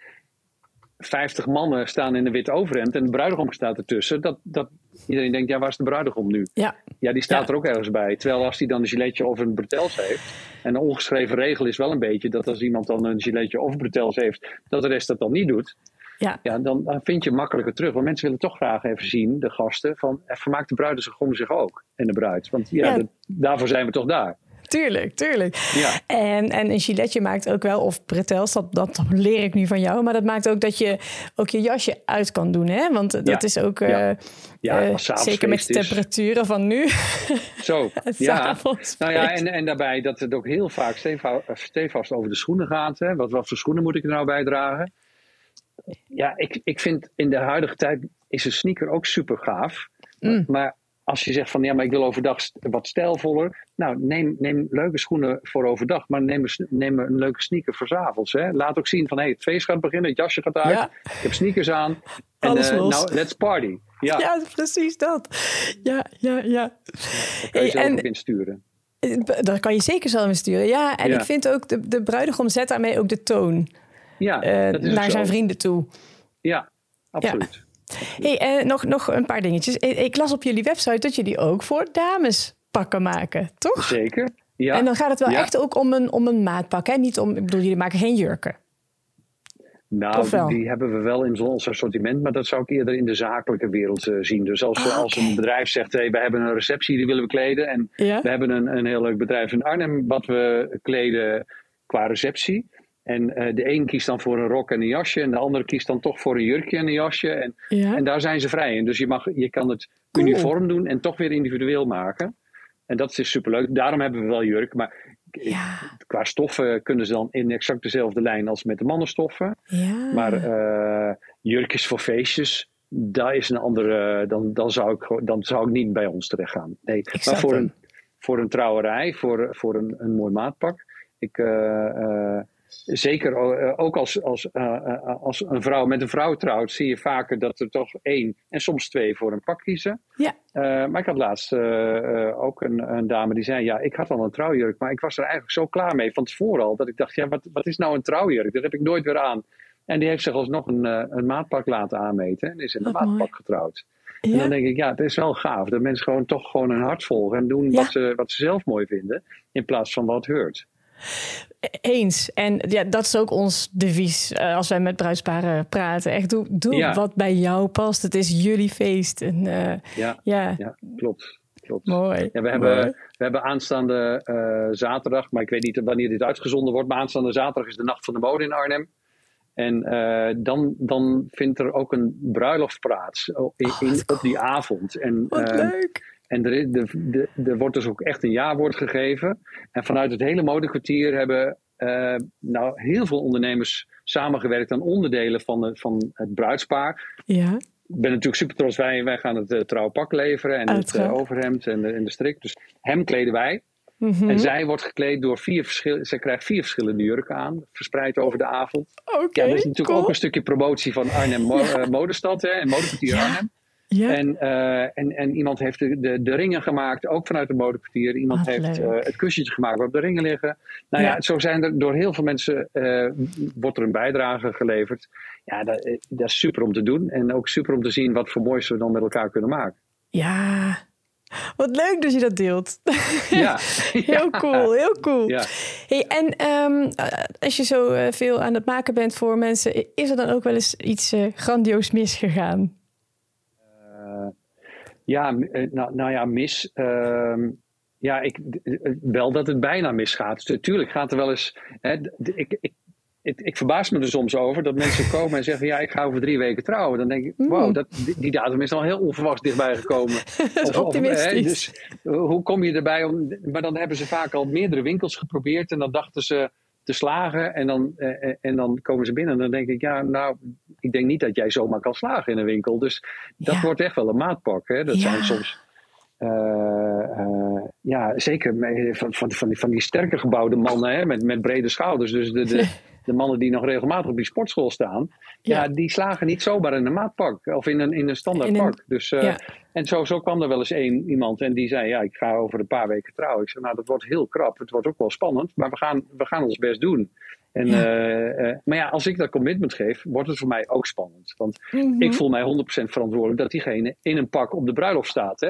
50 mannen staan in een wit overhemd en de bruidegom staat ertussen, dat, dat iedereen denkt, ja, waar is de bruidegom nu? Ja, Ja, die staat Ja. er ook ergens bij. Terwijl als die dan een giletje of een bretels heeft. En de ongeschreven regel is wel een beetje dat als iemand dan een giletje of een bretels heeft, dat de rest dat dan niet doet. ja. Ja, dan, dan vind je makkelijker terug. Want mensen willen toch graag even zien, de gasten, van eh, vermaakt de bruidegom zich ook en de bruid. Want ja, daarvoor zijn we toch daar. Tuurlijk, tuurlijk. Ja. En, en een giletje maakt ook wel, of bretels, dat, dat leer ik nu van jou. Maar dat maakt ook dat je ook je jasje uit kan doen. Hè? Want dat Ja. is ook, Ja. eh, Ja, eh, zeker met de is. temperaturen van nu. Zo, ja. Nou ja, en, en daarbij dat het ook heel vaak steva- stevast over de schoenen gaat. Hè? Wat, wat voor schoenen moet ik er nou bij dragen? Ja, ik, ik vind in de huidige tijd is een sneaker ook super gaaf. Mm. Maar als je zegt van ja, maar ik wil overdag wat stijlvoller. Nou, neem, neem leuke schoenen voor overdag. Maar neem neem een leuke sneaker voor 's avonds. Hè? Laat ook zien van hé, het feest gaat beginnen, het jasje gaat uit. Ja. Ik heb sneakers aan. En eh, nou, let's party. Ja, Ja, precies dat. Ja, ja, ja. daar kan je Hey, zelf en- ook insturen. Dat kan je zeker zelf insturen. Ja, en Ja. ik vind ook, de, de bruidegom zet daarmee ook de toon Ja, eh, naar zijn vrienden toe. Ja, absoluut. Hey, eh, nog, nog een paar dingetjes. Ik, las op jullie website dat jullie ook voor dames pakken maken, toch? Zeker. Ja. En dan gaat het wel Ja. echt ook om een, om een maatpak. Hè? Niet om, ik bedoel, jullie maken geen jurken. Nou, die, die hebben we wel in ons assortiment, maar dat zou ik eerder in de zakelijke wereld eh, zien. Dus als, Ah, als een bedrijf zegt, hey, we hebben een receptie, die willen we kleden. En Ja? we hebben een, een heel leuk bedrijf in Arnhem, wat we kleden qua receptie. En eh, de een kiest dan voor een rok en een jasje, en de andere kiest dan toch voor een jurkje en een jasje. En, Ja? en daar zijn ze vrij in. Dus je, mag, je kan het Cool. uniform doen en toch weer individueel maken. En dat is superleuk. Daarom hebben we wel jurk. Maar Ja. qua stoffen kunnen ze dan in exact dezelfde lijn als met de mannenstoffen. Ja. Maar eh, jurkjes voor feestjes, daar is een andere. Dan, dan, zou ik, dan zou ik niet bij ons terecht gaan. Nee, maar voor een, voor een trouwerij, voor, voor een, een mooi maatpak. Ik, eh, zeker eh, ook als, als, eh, eh, als een vrouw met een vrouw trouwt, zie je vaker dat er toch één en soms twee voor een pak kiezen. Ja. Maar ik had laatst ook een, een dame die zei: Ja, ik had al een trouwjurk, maar ik was er eigenlijk zo klaar mee van tevoren al. Dat ik dacht: Ja, wat, wat is nou een trouwjurk? Dat heb ik nooit weer aan. En die heeft zich alsnog een, een maatpak laten aanmeten en is in een mooi. maatpak getrouwd. En Ja? dan denk ik: Ja, het is wel gaaf dat mensen gewoon toch gewoon hun hart volgen en doen Ja. wat, ze, wat ze zelf mooi vinden, in plaats van wat heurt. Eens. En ja, dat is ook ons devies eh, als wij met bruidsparen praten. Echt, doe, doe Ja. wat bij jou past. Het is jullie feest. En, eh, Ja, ja, ja klopt. klopt. mooi. Ja, we, hebben, Mooi. we hebben aanstaande eh, zaterdag, maar ik weet niet wanneer dit uitgezonden wordt, maar aanstaande zaterdag is de Nacht van de Mode in Arnhem. En dan, dan vindt er ook een bruiloft plaats in, Oh, wat in- op die avond. En, Wat leuk. En er, de, de, er wordt dus ook echt een jaarwoord gegeven. En vanuit het hele modekwartier hebben eh, nou, heel veel ondernemers samengewerkt aan onderdelen van, de, van het bruidspaar. Ja, Ik ben natuurlijk super trots. Wij, wij gaan het uh, trouwpak leveren en het eh, overhemd en de, en de strik. Dus hem kleden wij. Mhm. En zij wordt gekleed door vier verschillende. Zij krijgt vier verschillende jurken aan, verspreid over de avond. oké. ja, dat is natuurlijk cool. ook een stukje promotie van Arnhem Mo- eh, Modestad hè, en Modekwartier Ja. Arnhem. Ja, En, eh, en, en iemand heeft de, de, de ringen gemaakt, ook vanuit het modekwartier. Iemand Wat heeft eh, het kussentje gemaakt waarop de ringen liggen. Nou ja, Ja. zo zijn er door heel veel mensen eh, wordt er een bijdrage geleverd. Ja, dat, dat is super om te doen. En ook super om te zien wat voor moois we dan met elkaar kunnen maken. ja. Wat leuk dat je dat deelt. Ja, Heel cool, heel cool. ja. Hey, en ehm, eh, als je zo veel aan het maken bent voor mensen, is er dan ook wel eens iets grandioos misgegaan? Eh, ja, eh, nou, nou ja, mis. ehm, ja, ik, eh, wel dat het bijna misgaat. Natuurlijk gaat er wel eens. Hè, ik, ik, ik, ik verbaas me er soms over dat mensen komen en zeggen: Ja, ik ga over drie weken trouwen. Dan denk ik: Wow, dat, die, datum is al heel onverwachts dichtbij gekomen. Dat is optimistisch. hè, dus eh, hoe kom je erbij? Om, maar dan hebben ze vaak al meerdere winkels geprobeerd en dan dachten ze te slagen en dan, eh, eh, en dan komen ze binnen en dan denk ik, ja, nou, ik denk niet dat jij zomaar kan slagen in een winkel. Dus dat Ja. wordt echt wel een maatpak. Hè? Dat Ja. zijn soms, eh, ja, zeker van, van, van, die, van die sterker gebouwde mannen hè? Met, met brede schouders. Dus de, de, de mannen die nog regelmatig op die sportschool staan, ja. Ja. die slagen niet zomaar in een maatpak of in een, in een standaard pak. Dus, eh, ja. En zo, zo kwam er wel eens één iemand en die zei: Ja, ik ga over een paar weken trouwen. Ik zei: Nou, dat wordt heel krap. Het wordt ook wel spannend, maar we gaan, we gaan ons best doen. En, Ja. eh, eh, maar ja, als ik dat commitment geef, wordt het voor mij ook spannend. Want Mhm. ik voel mij 100% verantwoordelijk dat diegene in een pak op de bruiloft staat. Hè?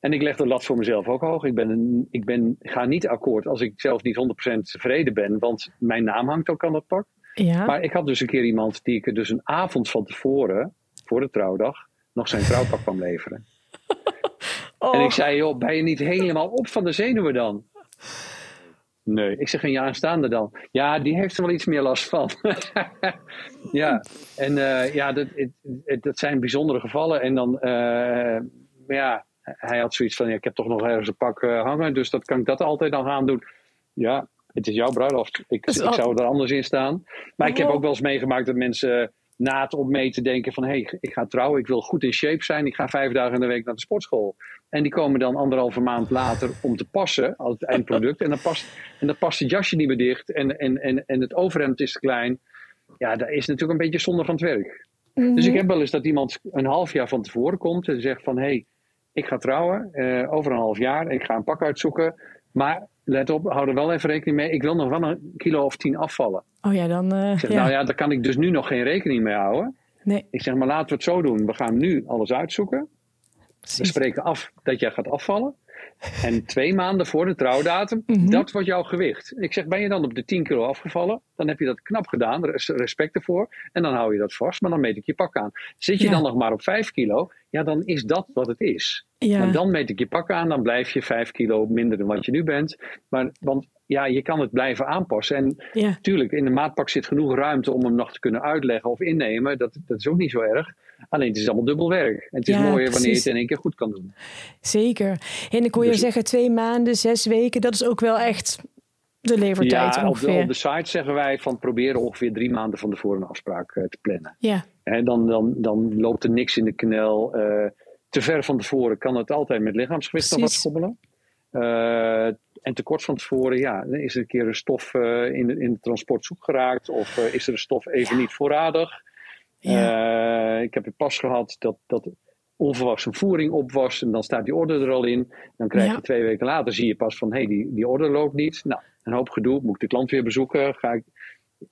En ik leg de lat voor mezelf ook hoog. Ik, ben een, ik ben, ga niet akkoord als ik zelf niet 100% tevreden ben, want mijn naam hangt ook aan dat pak. Ja. Maar ik had dus een keer iemand die ik er dus een avond van tevoren, voor de trouwdag, nog zijn trouwpak kwam leveren. oh, En ik zei, joh, ben je niet helemaal op van de zenuwen dan? Nee. Ik zeg, en je aanstaande dan? Ja, die heeft er wel iets meer last van. ja, en eh, ja, dat, het, het- dat zijn bijzondere gevallen. En dan, eh, maar ja, hij had zoiets van, ja, ik heb toch nog ergens een pak eh, hangen, dus dat kan ik dat altijd dan gaan doen. Ja, het is jouw bruiloft. Ik, ik zou er anders in staan. Maar ik heb Oh. ook wel eens meegemaakt dat mensen na het opmeten denken van... hé, hey, ik ga trouwen, ik wil goed in shape zijn. Ik ga vijf dagen in de week naar de sportschool. En die komen dan anderhalve maand later om te passen als het eindproduct. En dan past, en dan past het jasje niet meer dicht en, en, en, en het overhemd is te klein. Ja, dat is natuurlijk een beetje zonde van het werk. Mhm. Dus ik heb wel eens dat iemand een half jaar van tevoren komt en zegt van... hé, hey, ik ga trouwen eh, over een half jaar. Ik ga een pak uitzoeken. Maar let op, hou er wel even rekening mee. Ik wil nog wel een kilo of tien afvallen. Oh ja, dan... eh, Ik zeg, ja. nou ja, daar kan ik dus nu nog geen rekening mee houden. Nee, Ik zeg, maar laten we het zo doen. We gaan nu alles uitzoeken. We spreken af dat jij gaat afvallen. En twee maanden voor de trouwdatum, Mhm. dat wordt jouw gewicht. Ik zeg, ben je dan op de 10 kilo afgevallen? Dan heb je dat knap gedaan, res- respect ervoor. En dan hou je dat vast, maar dan meet ik je pak aan. Zit je Ja. dan nog maar op 5 kilo? Ja, dan is dat wat het is. Ja. Maar dan meet ik je pak aan, dan blijf je 5 kilo minder dan wat je nu bent. Maar, want ja, je kan het blijven aanpassen. En Ja. Tuurlijk, in de maatpak zit genoeg ruimte om hem nog te kunnen uitleggen of innemen. Dat, dat is ook niet zo erg. Alleen het is allemaal dubbel werk. En het is Ja, mooier wanneer je het in één keer goed kan doen. Zeker. En ik hoor je Dus- zeggen twee maanden, zes weken. Dat is ook wel echt de levertijd Ja, op de, ongeveer. op de site zeggen wij van proberen ongeveer drie maanden van tevoren een afspraak eh, te plannen. Ja, Hè, dan, dan, dan loopt er niks in de knel. Eh, te ver van tevoren kan het altijd met lichaamsgewicht wat schommelen. Eh, en te kort van tevoren, ja, is er een keer een stof in, in het transport zoek geraakt. Of is er een stof even niet voorradig. Eh, ik heb het pas gehad dat, dat onverwachts een voering op was. En dan staat die order er al in. Dan krijg je twee weken later, zie je pas van, hé, hey, die, die order loopt niet. Nou, een hoop gedoe. Moet ik de klant weer bezoeken? Ga ik,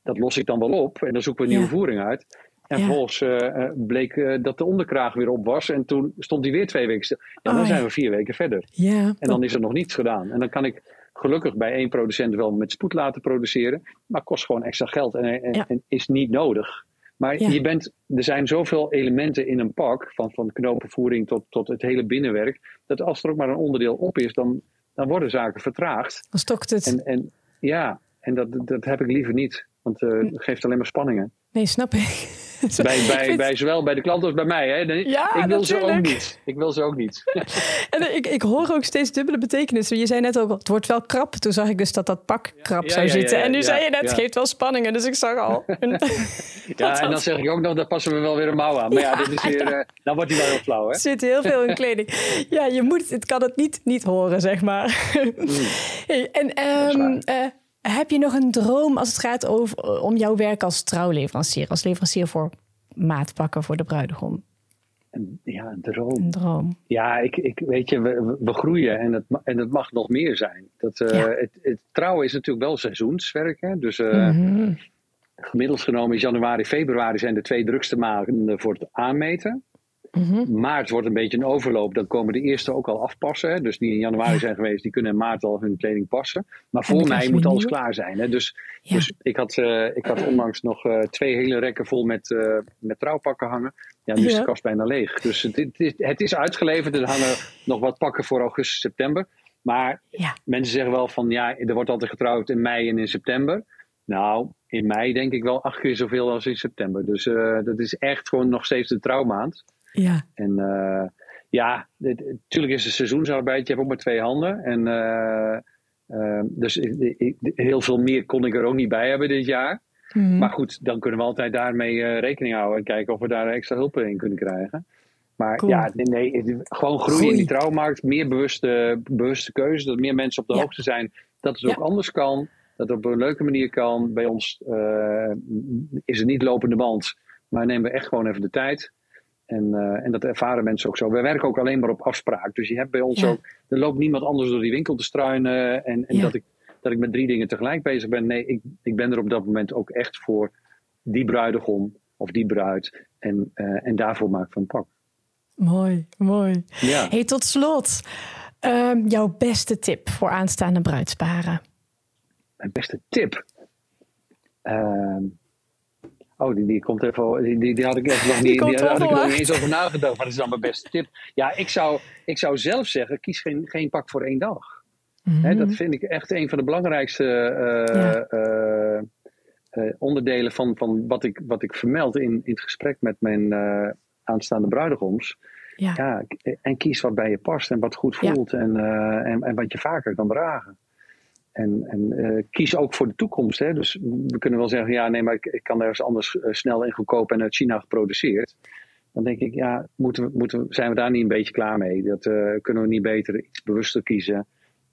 dat los ik dan wel op. En dan zoeken we een nieuwe voering uit. En Ja. vervolgens eh, eh, bleek dat de onderkraag weer op was. En toen stond die weer twee weken stil. Ja, dan Oh, zijn ja. we vier weken verder. ja. En dan is er nog niets gedaan. En dan kan ik gelukkig bij één producent wel met spoed laten produceren. Maar kost gewoon extra geld en, en, Ja. en is niet nodig. Maar Ja. je bent, er zijn zoveel elementen in een pak, van, van knopenvoering tot, tot het hele binnenwerk, dat als er ook maar een onderdeel op is, dan, dan worden zaken vertraagd. Dan stokt het. En, en ja, en dat, dat heb ik liever niet. Want eh, het geeft alleen maar spanningen. Nee, snap ik. Bij, bij, vind- bij, zowel bij de klant als bij mij. Hè? Ja, ik wil ze ook niet. Ik wil ze ook niet. En ik, ik hoor ook steeds dubbele betekenissen. Je zei net ook, het wordt wel krap. Toen zag ik dus dat dat pak krap Ja, zou ja, zitten. en nu zei je net, het geeft wel spanningen. Dus ik zag al. een- Ja, en dan zeg ik ook nog, daar passen we wel weer een mouw aan. Maar ja, dit is weer, eh, dan wordt hij wel heel flauw, hè? Er zit heel veel in kleding. Ja, je moet, het kan het niet, niet horen, zeg maar. Hey, en eh, heb je nog een droom als het gaat over, om jouw werk als trouwleverancier? Als leverancier voor maatpakken voor de bruidegom? Ja, een droom. Een droom. Ja, ik, ik, weet je, we, we- groeien en het, en het mag nog meer zijn. Dat, eh, Ja. het, het trouwen is natuurlijk wel seizoenswerk. Hè? Dus eh, Mhm. gemiddeld genomen is januari, februari zijn de twee drukste maanden voor het aanmeten. Mhm. Maart wordt een beetje een overloop. Dan komen de eerste ook al afpassen. Hè? Dus die in januari Ja. zijn geweest, die kunnen in maart al hun kleding passen. Maar voor mij moet alles klaar zijn. Hè? Dus, Ja. dus ik, had, eh, ik had onlangs nog eh, twee hele rekken vol met, eh, met trouwpakken hangen. Ja, nu is de kast bijna leeg. Dus het, het, is, het is uitgeleverd. Er hangen nog wat pakken voor augustus, september. Maar Ja. mensen zeggen wel van ja, er wordt altijd getrouwd in mei en in september. Nou, in mei denk ik wel acht keer zoveel als in september. Dus dat is echt gewoon nog steeds de trouwmaand. Ja. En eh, ja, natuurlijk is het seizoensarbeid. Je hebt ook maar twee handen. En, eh, eh, dus heel veel meer kon ik er ook niet bij hebben dit jaar. Mhm. Maar goed, dan kunnen we altijd daarmee rekening houden. En kijken of we daar extra hulp in kunnen krijgen. Maar Cool. ja, nee, gewoon groeien Groei. in die trouwmarkt. Meer bewuste, bewuste keuze. Dat meer mensen op de Ja. hoogte zijn dat het Ja. ook anders kan. Dat het op een leuke manier kan. Bij ons is het niet lopende band. Maar nemen we echt gewoon even de tijd. En, eh, en dat ervaren mensen ook zo. We werken ook alleen maar op afspraak. Dus je hebt bij ons Ja. ook. Er loopt niemand anders door die winkel te struinen. En, en Ja. dat, ik, dat ik met drie dingen tegelijk bezig ben. Nee, ik, ik ben er op dat moment ook echt voor die bruidegom of die bruid. En, eh, en daarvoor maak ik van pak. Mooi, mooi. Ja. Hey, tot slot, ehm, jouw beste tip voor aanstaande bruidsparen? Mijn beste tip. Oh, die, die komt even. Die, die, die had ik echt nog niet. Die, had ik nog niet eens over nagedacht. Maar dat is dan mijn beste tip. Ja, ik zou, ik zou zelf zeggen: kies geen, geen pak voor één dag. Hè, Mhm. dat vind ik echt een van de belangrijkste eh, Ja. eh, eh, onderdelen van, van wat, ik, wat ik vermeld in, in het gesprek met mijn aanstaande bruidegoms. ja. Ja, en kies wat bij je past en wat goed Ja. voelt en, en, en wat je vaker kan dragen. En, en eh, kies ook voor de toekomst. Hè? Dus we kunnen wel zeggen, ja, nee, maar ik, ik kan ergens anders eh, snel en goedkoop en uit China geproduceerd. Dan denk ik, ja, moeten we, moeten zijn we daar niet een beetje klaar mee? Dat eh, kunnen we niet beter iets bewuster kiezen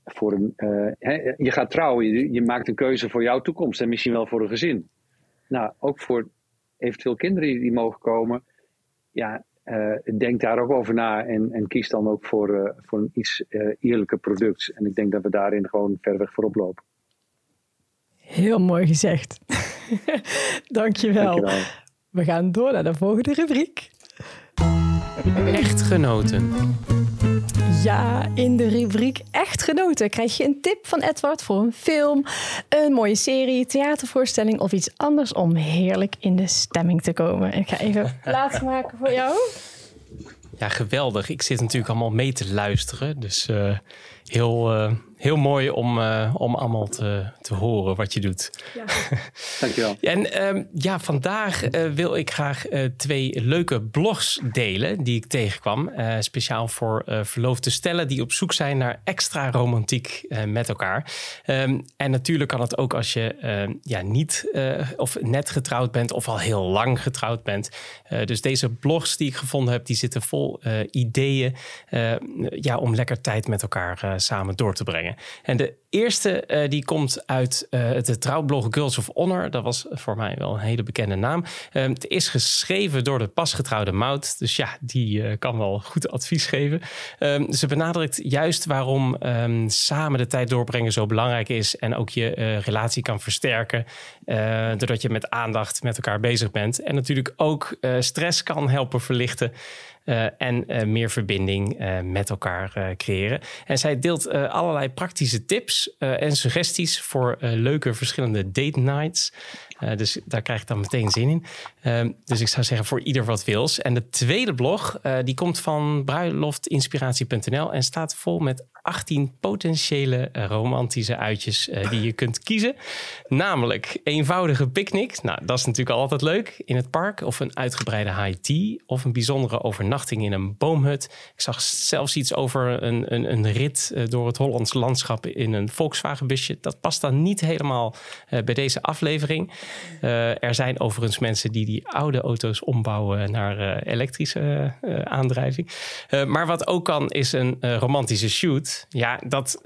voor een. hè, je gaat trouwen, je, je maakt een keuze voor jouw toekomst en misschien wel voor een gezin. Nou, ook voor eventueel kinderen die, die mogen komen. Ja, eh, denk daar ook over na en, en kies dan ook voor, eh, voor een iets eh, eerlijker product. En ik denk dat we daarin gewoon ver weg voorop lopen. Heel mooi gezegd. Dankjewel. Dankjewel. We gaan door naar de volgende rubriek. Echtgenoten. Ja, in de rubriek Echt Genoten krijg je een tip van Edward voor een film, een mooie serie, theatervoorstelling of iets anders om heerlijk in de stemming te komen. Ik ga even plaatsmaken voor jou. Ja, geweldig. Ik zit natuurlijk allemaal mee te luisteren. Dus uh, heel, uh, heel mooi om, uh, om allemaal te, te horen wat je doet. Ja. Dankjewel. En um, ja, vandaag uh, wil ik graag uh, twee leuke blogs delen die ik tegenkwam. speciaal voor verloofde stellen die op zoek zijn naar extra romantiek met elkaar. Um, en natuurlijk kan het ook als je ehm, ja, niet of net getrouwd bent of al heel lang getrouwd bent. dus deze blogs die ik gevonden heb, die zitten vol ideeën ja, om lekker tijd met elkaar samen door te brengen. En de eerste uh, die komt uit uh, het trouwblog Girls of Honor. Dat was voor mij wel een hele bekende naam. Uh, het is geschreven door de pasgetrouwde Mout. Dus ja, die eh, kan wel goed advies geven. Ehm, ze benadrukt juist waarom um, samen de tijd doorbrengen zo belangrijk is. En ook je relatie kan versterken. doordat je met aandacht met elkaar bezig bent. En natuurlijk ook stress kan helpen verlichten. Uh, en uh, meer verbinding uh, met elkaar creëren. En zij deelt allerlei praktische tips en suggesties voor leuke verschillende date nights. Dus daar krijg ik dan meteen zin in. Ehm, dus ik zou zeggen voor ieder wat wils. En de tweede blog die komt van bruiloftinspiratie.nl en staat vol met 18 potentiële romantische uitjes die je kunt kiezen. Namelijk eenvoudige picknick. Nou, dat is natuurlijk altijd leuk in het park. Of een uitgebreide high tea. Of een bijzondere overnachting in een boomhut. Ik zag zelfs iets over een, een, een rit eh, door het Hollands landschap in een Volkswagen-busje. Dat past dan niet helemaal bij deze aflevering. Uh, er zijn overigens mensen die die oude auto's ombouwen naar uh, elektrische aandrijving. maar wat ook kan, is een romantische shoot. Ja, dat,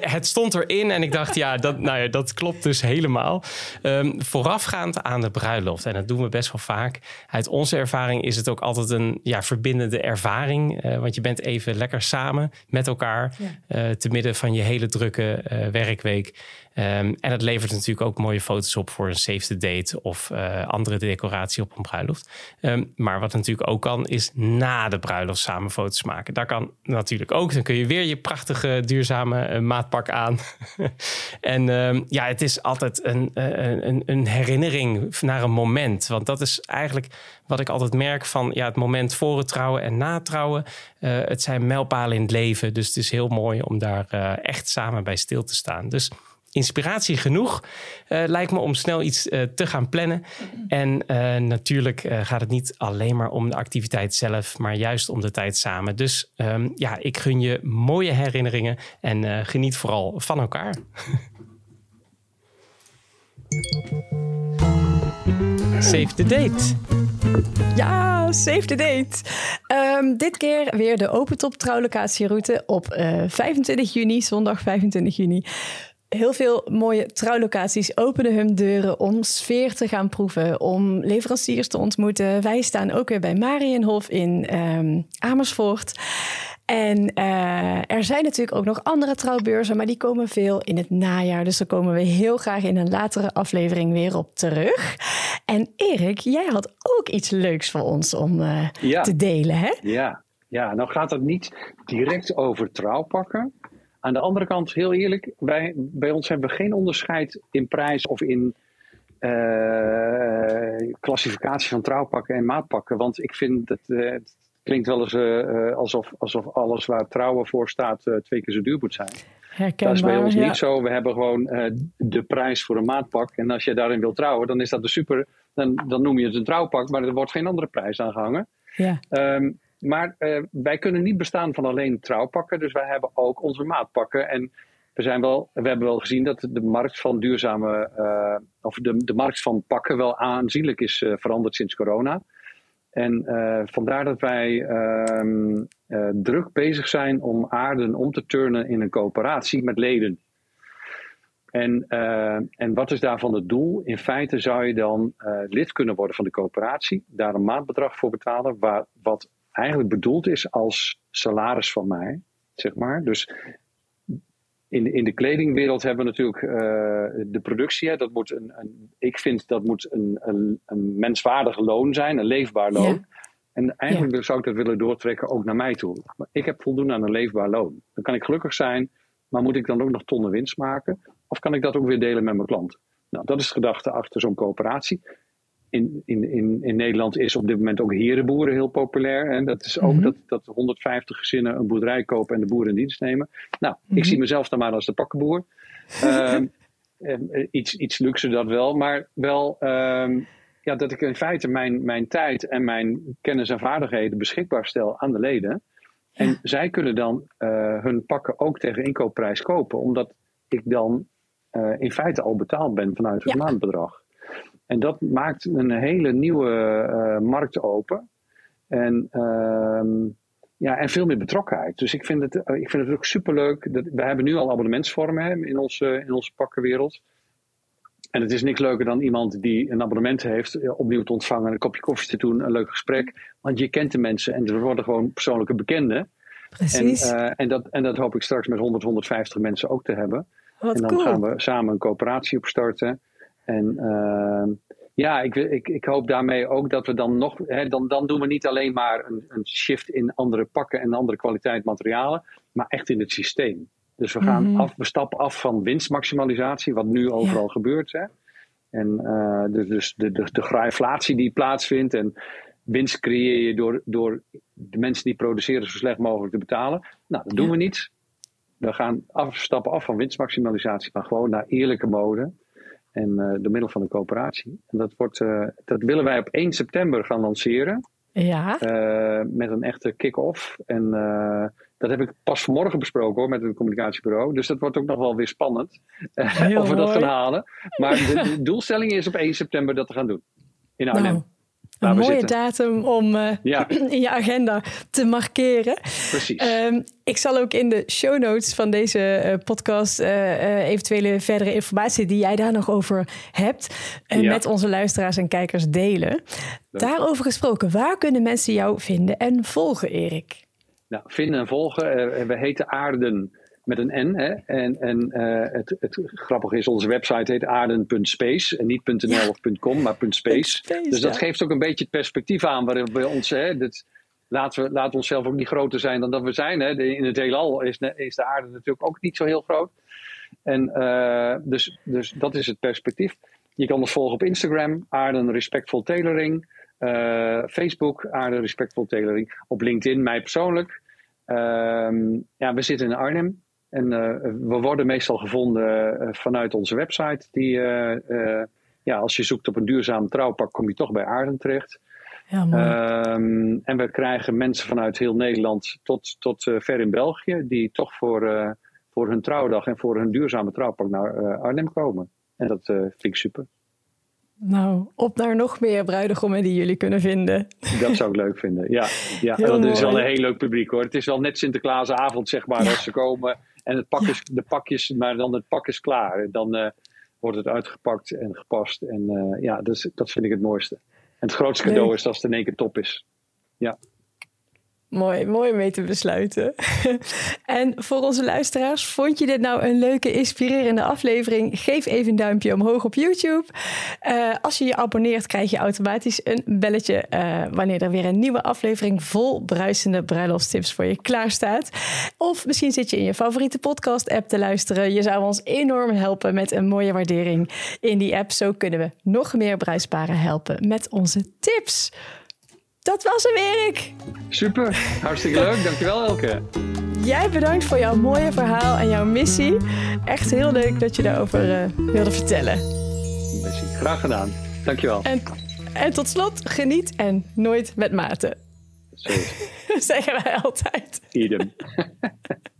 het stond erin en ik dacht, ja, dat, nou ja, dat klopt dus helemaal. Um, voorafgaand aan de bruiloft, en dat doen we best wel vaak. Uit onze ervaring is het ook altijd een ja, verbindende ervaring. Want je bent even lekker samen met elkaar. Ja. Te midden van je hele drukke werkweek. Um, en het levert natuurlijk ook mooie foto's op voor een safety date of uh, andere decoratie op een bruiloft. Um, maar wat natuurlijk ook kan, is na de bruiloft samen foto's maken. Daar kan natuurlijk ook. Dan kun je weer je prachtige duurzame uh, maatpak aan. en um, ja, het is altijd een, een, een herinnering naar een moment. Want dat is eigenlijk wat ik altijd merk van ja, het moment voor het trouwen en na het trouwen. Het zijn mijlpalen in het leven. Dus het is heel mooi om daar echt samen bij stil te staan. Dus inspiratie genoeg, uh, lijkt me om snel iets uh, te gaan plannen. En uh, natuurlijk gaat het niet alleen maar om de activiteit zelf, maar juist om de tijd samen. Dus um, ja, ik gun je mooie herinneringen en geniet vooral van elkaar. Save the date. Ja, save the date. Um, dit keer weer de open top trouwlocatieroute op 25 juni, zondag 25 juni heel veel mooie trouwlocaties openen hun deuren om sfeer te gaan proeven, om leveranciers te ontmoeten. Wij staan ook weer bij Marienhof in um, Amersfoort. En uh, er zijn natuurlijk ook nog andere trouwbeurzen, maar die komen veel in het najaar. Dus daar komen we heel graag in een latere aflevering weer op terug. En Erik, jij had ook iets leuks voor ons om uh, ja. te delen, hè? Ja. ja, nou gaat het niet direct over trouwpakken. Aan de andere kant, heel eerlijk, wij, bij ons hebben we geen onderscheid in prijs of in uh, klassificatie van trouwpakken en maatpakken. Want ik vind dat uh, het klinkt wel eens uh, alsof, alsof alles waar trouwen voor staat twee keer zo duur moet zijn. Herkenbaar, dat is bij ons ja. niet zo. We hebben gewoon de prijs voor een maatpak. En als je daarin wil trouwen, dan is dat de super. Dan, dan noem je het een trouwpak, maar er wordt geen andere prijs aan gehangen. Ja. Um, maar uh, wij kunnen niet bestaan van alleen trouwpakken. Dus wij hebben ook onze maatpakken. En we, zijn wel, we hebben wel gezien dat de markt van duurzame. Uh, of de, de markt van pakken wel aanzienlijk is uh, veranderd sinds corona. En vandaar dat wij ehm, druk bezig zijn om aarden om te turnen in een coöperatie met leden. En, en wat is daarvan het doel? In feite zou je dan lid kunnen worden van de coöperatie, daar een maandbedrag voor betalen, waar, wat eigenlijk bedoeld is als salaris van mij, zeg maar. Dus in de, in de kledingwereld hebben we natuurlijk uh, de productie. Hè, dat moet een, een, ik vind dat moet een, een, een menswaardig loon zijn, een leefbaar loon. Ja. En eigenlijk zou ik dat willen doortrekken ook naar mij toe. Maar ik heb voldoende aan een leefbaar loon. Dan kan ik gelukkig zijn, maar moet ik dan ook nog tonnen winst maken? Of kan ik dat ook weer delen met mijn klant? Nou, dat is de gedachte achter zo'n coöperatie. In, in, in, in Nederland is op dit moment ook herenboeren heel populair. En dat is ook Mhm. dat, dat 150 gezinnen een boerderij kopen en de boeren in dienst nemen. Nou, Mhm. ik zie mezelf dan maar als de pakkenboer. Ehm, eh, iets, iets luxer dat wel, maar wel ehm, ja, dat ik in feite mijn, mijn tijd en mijn kennis en vaardigheden beschikbaar stel aan de leden. En zij kunnen dan eh, hun pakken ook tegen inkoopprijs kopen, omdat ik dan eh, in feite al betaald ben vanuit het Ja. maandbedrag. En dat maakt een hele nieuwe eh, markt open. En, ehm, ja, en veel meer betrokkenheid. Dus ik vind het, eh, ik vind het ook superleuk. Dat, we hebben nu al abonnementsvormen hè, in, onze, in onze pakkenwereld. En het is niks leuker dan iemand die een abonnement heeft, eh, opnieuw te ontvangen, een kopje koffie te doen, een leuk gesprek. Want je kent de mensen en er worden gewoon persoonlijke bekenden. En, Precies. en, dat, en dat hoop ik straks met 100, 150 mensen ook te hebben. Wat en dan cool. gaan we samen een coöperatie opstarten. En ehm, ja, ik, ik, ik hoop daarmee ook dat we dan nog. Hè, dan, dan doen we niet alleen maar een, een shift in andere pakken en andere kwaliteit materialen, maar echt in het systeem. Dus we gaan Mhm. af, we stappen af van winstmaximalisatie, wat nu overal gebeurt. Hè. En eh, dus, dus de, de, de die plaatsvindt en winst creëer je door, door de mensen die produceren zo slecht mogelijk te betalen. Nou, dat doen Ja. we niet. We gaan af, stappen af van winstmaximalisatie, maar gewoon naar eerlijke mode. En eh, door middel van de coöperatie. En dat, wordt, eh, dat willen wij op 1 september gaan lanceren. Ja, eh, met een echte kick-off. En dat heb ik pas vanmorgen besproken hoor, met het communicatiebureau. Dus dat wordt ook nog wel weer spannend. of we dat mooi. gaan halen. Maar de, de doelstelling is op 1 september dat te gaan doen. In Arnhem. nou, een mooie zitten. datum om eh, Ja, in je agenda te markeren. precies. Ehm, ik zal ook in de show notes van deze eh, podcast eh, eventuele verdere informatie die jij daar nog over hebt, Ja. met onze luisteraars en kijkers delen. Daarover gesproken, waar kunnen mensen jou vinden en volgen, Erik? Nou, vinden en volgen. We heten Aarden met een N. Hè? En, en eh, het, het grappige is, onze website heet aarden.space. En niet .nl of .com, maar .space. Space, Dus dat ja. geeft ook een beetje het perspectief aan waarin we ons... Hè, dit, laten, we, laten we onszelf ook niet groter zijn dan dat we zijn. Hè? De- in het heelal is, is de aarde natuurlijk ook niet zo heel groot. En eh, dus, dus dat is het perspectief. Je kan ons volgen op Instagram, Aarden Respectful Tailoring. Eh, Facebook, Aarden Respectful Tailoring. Op LinkedIn, mij persoonlijk. Ehm, ja, we zitten in Arnhem. En eh, we worden meestal gevonden eh, vanuit onze website. Die, eh, ja, als je zoekt op een duurzaam trouwpak, kom je toch bij Aarden terecht. Ja. Ehm, en we krijgen mensen vanuit heel Nederland tot, tot ver in België, die toch voor, voor hun trouwdag en voor hun duurzame trouwpak naar Arnhem komen. En dat vind ik super. nou, op naar nog meer bruidegommen die jullie kunnen vinden. Dat zou ik leuk vinden. Ja, ja Heel het is wel een heel leuk publiek hoor. Het is wel net Sinterklaasavond, zeg maar, als ze komen. En het pak is, de pakjes, maar dan het pak is klaar. Dan eh, wordt het uitgepakt en gepast. En eh, ja, dat, is, dat vind ik het mooiste. En het grootste cadeau Leuk. is als het in één keer top is. Ja. Mooi, mooi mee te besluiten. en voor onze luisteraars, vond je dit nou een leuke, inspirerende aflevering? Geef even een duimpje omhoog op YouTube. Eh, als je je abonneert, krijg je automatisch een belletje eh, wanneer er weer een nieuwe aflevering vol bruisende bruiloftstips voor je klaar staat. Of misschien zit je in je favoriete podcast-app te luisteren. Je zou ons enorm helpen met een mooie waardering in die app. Zo kunnen we nog meer bruidsparen helpen met onze tips. Dat was hem, Erik. Super, hartstikke leuk. Dankjewel Elke. Jij bedankt voor jouw mooie verhaal en jouw missie. Echt heel leuk dat je daarover eh, wilde vertellen. Messi. Graag gedaan. Dankjewel. En, en tot slot, geniet en nooit met mate. Zo. Zeggen wij altijd. Idem.